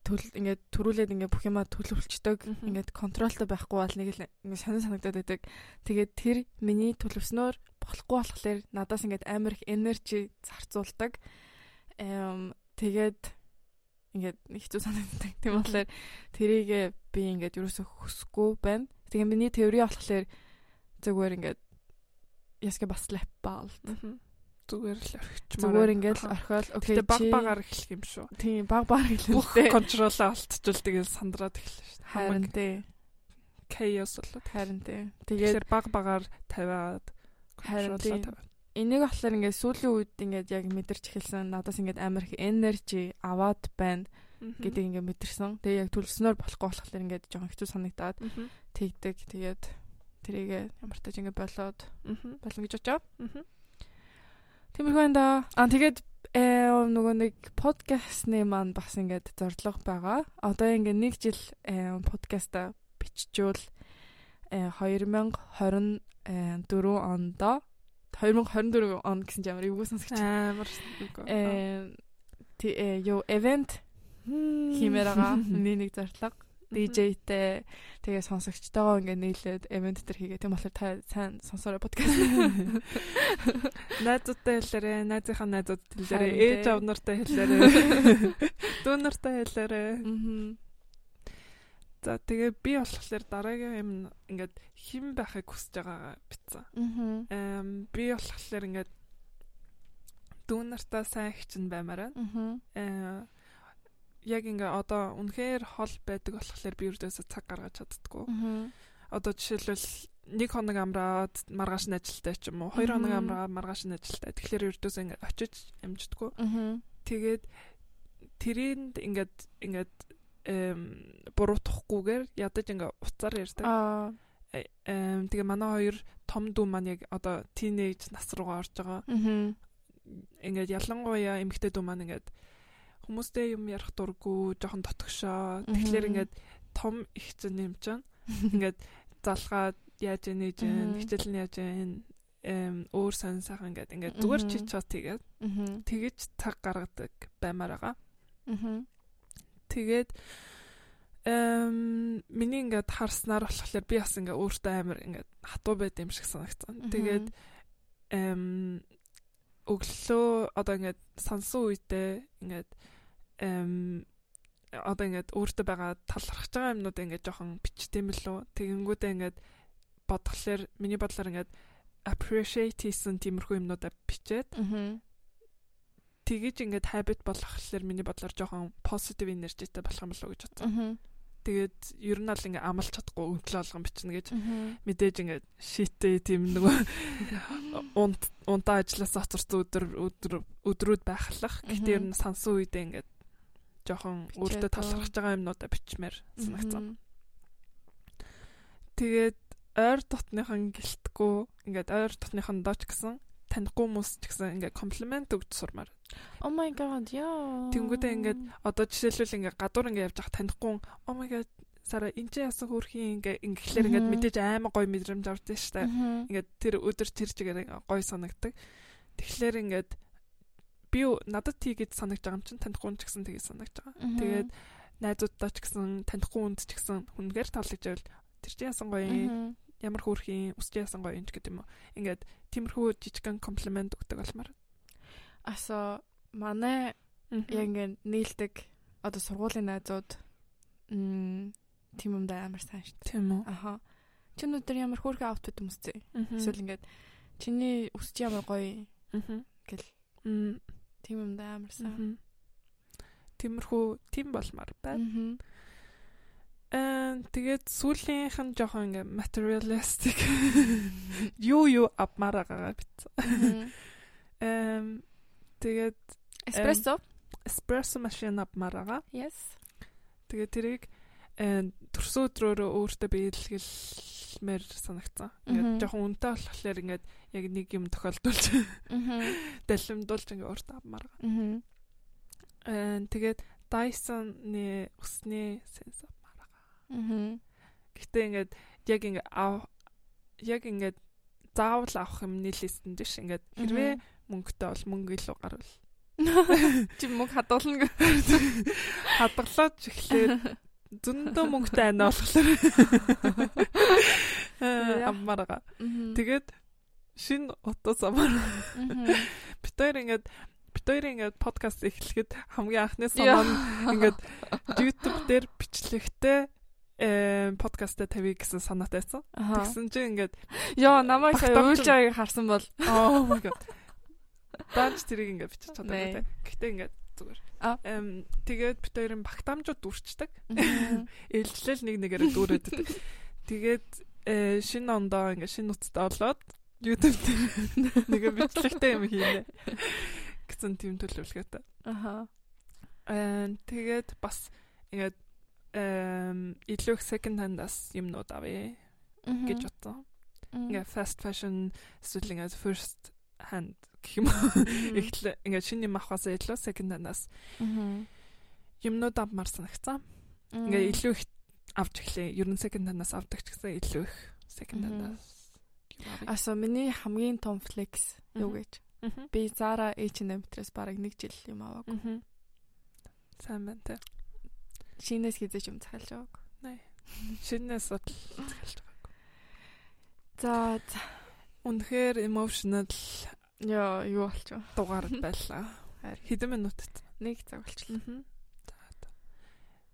төл ингээд төрүүлээд ингээд бүх юмаа төлөвлөчдөг ингээд контролтой байхгүй бол нэг л ингээд сонир санагдаад байдаг. Тэгээд тэр миний төлөвснөөр болохгүй болохоор надаас ингээд амар их энержи зарцуулдаг эм тэгээд ингээд хэцүү санагддаг. Тийм болохоор тэрийг би ингээд юусоо хүсэхгүй байна. Тэгээ миний теори болохоор зүгээр ингээд ясгэ бас лап баалт. Зүгээр л орхич. Зүгээр ингээд орхиол окей чи баг багаар эхлэх юм шүү. Тийм баг багаар эхлэх. Бүх контролоо алдчихвал тэгээ сандраад эхэлнэ шүү. Харин тий. Chaos болоод. Харин тий. Тэгээд баг багаар тавиад харин тий энийг болохоор ингээд сүүлийн үед ингээд яг мэдэрч эхэлсэн. Надаас ингээд амар их энержи аваад байна гэдгийг ингээд мэдэрсэн. Тэгээ яг төлснөөр болохгүй болохоор ингээд жоохон хэцүү санагдаад тэгдэг. Тэгээд тэрийг ямар тач ингээд болоод болно гэж очоо. Тиймэрхүү энэ да. Аа тэгээд э нөгөө нэг подкастны маань бас ингээд зорилго байгаа. Одоо ингээд нэг жил подкаста биччихвэл 2024 онд 2024 он гэсэн чинь ямар эвгүй сонсогч. Амар э тэ ёо event хиймээр байгаа. [LAUGHS] Миний нэг зорилго. DJ-тэй тэгээ сонсогчтойгоо ингээ нийлээд event төр хийгээ. Тийм болохоор та сайн сонсоорой подкаст. [LAUGHS] Найзуудтай хэлээрээ, найзынхаа найзууд хэлээрээ, ээж аав нартай хэлээрээ, [LAUGHS] дүү нартай хэлээрээ. Аа За тэгээ би болохоор дараагийн юм ингээд хэн байхыг хүсэж байгаагаа битсэн. Аа. би болохоор ингээд дүү нартаа сайн хчин баймаар байна. Аа. Яг ингээ одоо үнэхээр хол байдаг болохоор би өрдөөсө цаг гаргаж чаддггүй. Одоо жишээлбэл нэг хоног амраад маргааш нь ажилтаа ч юм уу, хоёр хоног амраад маргааш нь ажилтаа. Тэгэхээр өрдөөсө ингээ очиж амждаггүй. Тэгээд тэрэнд ингээд ингээд буруутахгүйгээр ядаж ингээ уцаар ярьдаг. Аа. Эм тэгээ манай хоёр том дүү маань яг одоо тинейж нас руугаа орж байгаа. Аа. Ингээд ялангуяа эмэгтэй дүү маань ингээд хүмүүстэй юм ярих дурггүй, жоохон дотгошоо. Тэгэхээр ингээд том их зэн юм чана. [LAUGHS] Ингээд залгаад яаж нээж гэн, хичээл нь яаж гэн, эм өөр сан сайхан ингээд ингээд зүгээр чи чот тэгээд тэгэж цаг гаргадаг баймаар байгаа. Аа Тэгээд эм миний ингээд харснаар болохоор би бас ингээ өөртөө амар ингээ хатуу байд юм шиг санагцсан. Тэгээд эм өглөө одоо ингээд сансан үедээ ингээд эм одоо ингээд өөртөө байгаа талархаж байгаа юмнууд ингээд жоохон бичдэм билүү. Тэгэнгүүтээ ингээд бодглохлоор миний бодлоор ингээд appreciate хийсэн тиймэрхүү юмнуудаа бичээд тэгэж ингээд habit болгохлоор миний бодлоор жоохон positive energyтэй болох юм болов уу гэж бодсон. Тэгээд ер нь бол ингээ амлах чадахгүй өглөө болгон бичнэ гэж мэдээж ингээ шитээ тийм нөгөө [LAUGHS] унт унтаа ажиллаас оцорсон өдөр өдөр өдрүүд байхлах. Гэхдээ ер нь сансан үедээ ингээ жоохон өөртөө талархаж байгаа юмнуудаа бичмээр санагцсан. Тэгээд ойр дотныхан гэлтгүү ингээд ойр дотныхан дооч гэсэн танихгүй хүмүүс ч гэсэн ингээ комплимент өгч сурмаар. Oh my god, яа. Тэнгүүдээ ингээд одоо жишээлбэл ингээ гадуур ингээ явж байгаа танихгүй oh my god сара энэ ч ясан хөрхийн ингээ ингээхлээр ингээд мэдээж аймаг гой мэдрэмж авдаг дээ. Ингээд тэр өдөр тэр чигээр гой санагдаг. Тэгэхээр ингээд би надад тий гэж санагж байгаа юм чинь танихгүй ч гэсэн тгий санагж байгаа. Тэгээд найзуудтай ч гэсэн танихгүй хүнд ч гэсэн хүнгээр тавлагдчихвал тэр чинь ясан гоё ямар хөөрхийн үсч ясан гоё юм ч гэдэг юм уу. Ингээд тиймэрхүү жижигхан комплимент өгдөг болмаар. Асо манай яг ингээд нийлдэг одоо сургуулийн найзууд м тийм юм да амар сайн шүү. Тийм үү. Аха. Чи өнөөдөр ямар хөөрхөн аутфит өмсцээ. Эсвэл ингээд чиний үсч ямар гоё гэл. Тийм юм да амар сайн. Тиймэрхүү тийм болмаар байна. Аа тэгээд сүүлийнх нь жоохон ингээ materialistic [LAUGHS] юу юу апмаар байгаа бит. [LAUGHS] Эм тэгээд эспрессо эспрессо машин апмаар байгаа. Yes. Тэгээд тэрийг төрсөн өдрөөрөө өөртөө биелгэлмээр санагцсан. Ингээд жоохон үнэтэй болохоор ингээд яг нэг юм тохиолдуулж [LAUGHS] далимдуулж ингээ өөртөө апмаар байгаа. Аа тэгээд Dyson-ы усны сенсор Аа. Гэтэ ингээд яг ингээд яг ингээд заавал авах юм нийлээсэнд биш. Ингээд хэрвээ мөнгөтэй бол мөнгө илүү гарвал. [LAUGHS] Чи мөнгө хадгална [LAUGHS] хадгалаад эхлээд зөндөө мөнгөтэй байна болохоор. [LAUGHS] Аммарга. Тэгээд шин утас амар бид хоёр ингээд бид хоёр ингээд подкаст эхлэхэд хамгийн анхны санаа нь ингээд YouTube дээр бичлэгтэй э подкастаа тавья гэсэн санаатай байсан. Тэгсэн чинь ингээд ёо намайг сая уйлж байгааг харсан бол oh my god. Данч тэрийг ингээд бичиж чаддаг. Гэтэ ингээд зүгээр. Эм тэгээд бит хоёрын багтаамжууд дүүрчдэг. Ээлжлэл [LAUGHS] нэг нэгээрээ дүүрээд. Тэгээд э шинэ ондоо ингээд шинэ нуцтай болоод YouTube дээр нэг бичлэгтэй юм хийнэ. гэсэн тийм төлөвлөгөөтэй. Аха. Э тэгээд бас ингээд эм илүү second hand-аас юмнууд авъя гэж бодсон. Ингээ fast fashion эсвэл ингээ first hand гэх юм уу. Эхлээ ингээ шинэ юм авахаас илүү second hand-аас юмнууд авмаар санагцсан. Ингээ илүү их авч эхлэе. Ер нь second hand-аас авдаг ч гэсэн илүү их second hand-аас. Асо миний хамгийн том flex юу гэж? Би Zara H&M-трээс бараг 1 жил юм аваагүй. Сайн байна те. Шинээс хизээч юм захиалж байгаагүй. Нэ. Шинээс бодол захиалж байгаагүй. За үнэхээр emotional яа юу болчих вэ? Дугаар байлаа. [LAUGHS] Хэдэн минутад? Нэг цаг болчихлоо.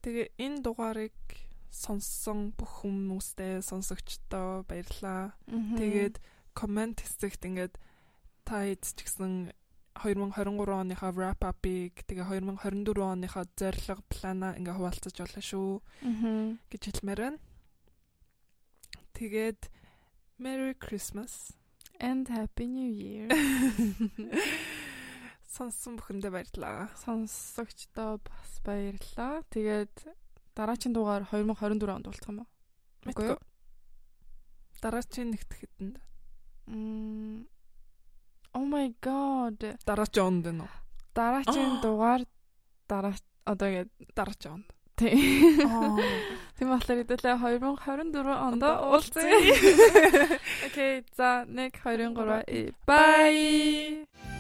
Тэгээ энэ дугаарыг сонссон бүх хүмүүстээ сонсогчдоо баярлаа. Тэгээд комент хэсэгт ингээд та хэд ч гэсэн 2023 оныхаа wrap up-ыг тэгээ 2024 оныхаа зорилго плана ингээ хуваалцаж болно шүү гэж хэлмээр байна. Тэгээд Merry Christmas and Happy New Year. [LAUGHS] Сонссон бүхэндээ баярлалаа. Сонсогчдоо бас баярлалаа. Тэгээд дараагийн дугаар 2024 онд болчих юм уу? Үгүй юу? Дараагийн нэгт хэдэнд. Мм Oh my god. Дараагийн онд нь. Дараагийн [GASPS] дугаар дараа одоо ингээд дараагийн онд. Тийм. [GASPS] Тийм болохоор хэдүүлээ 2024 онд уулзъя. [LAUGHS] Окей, за 1 2 3 bye.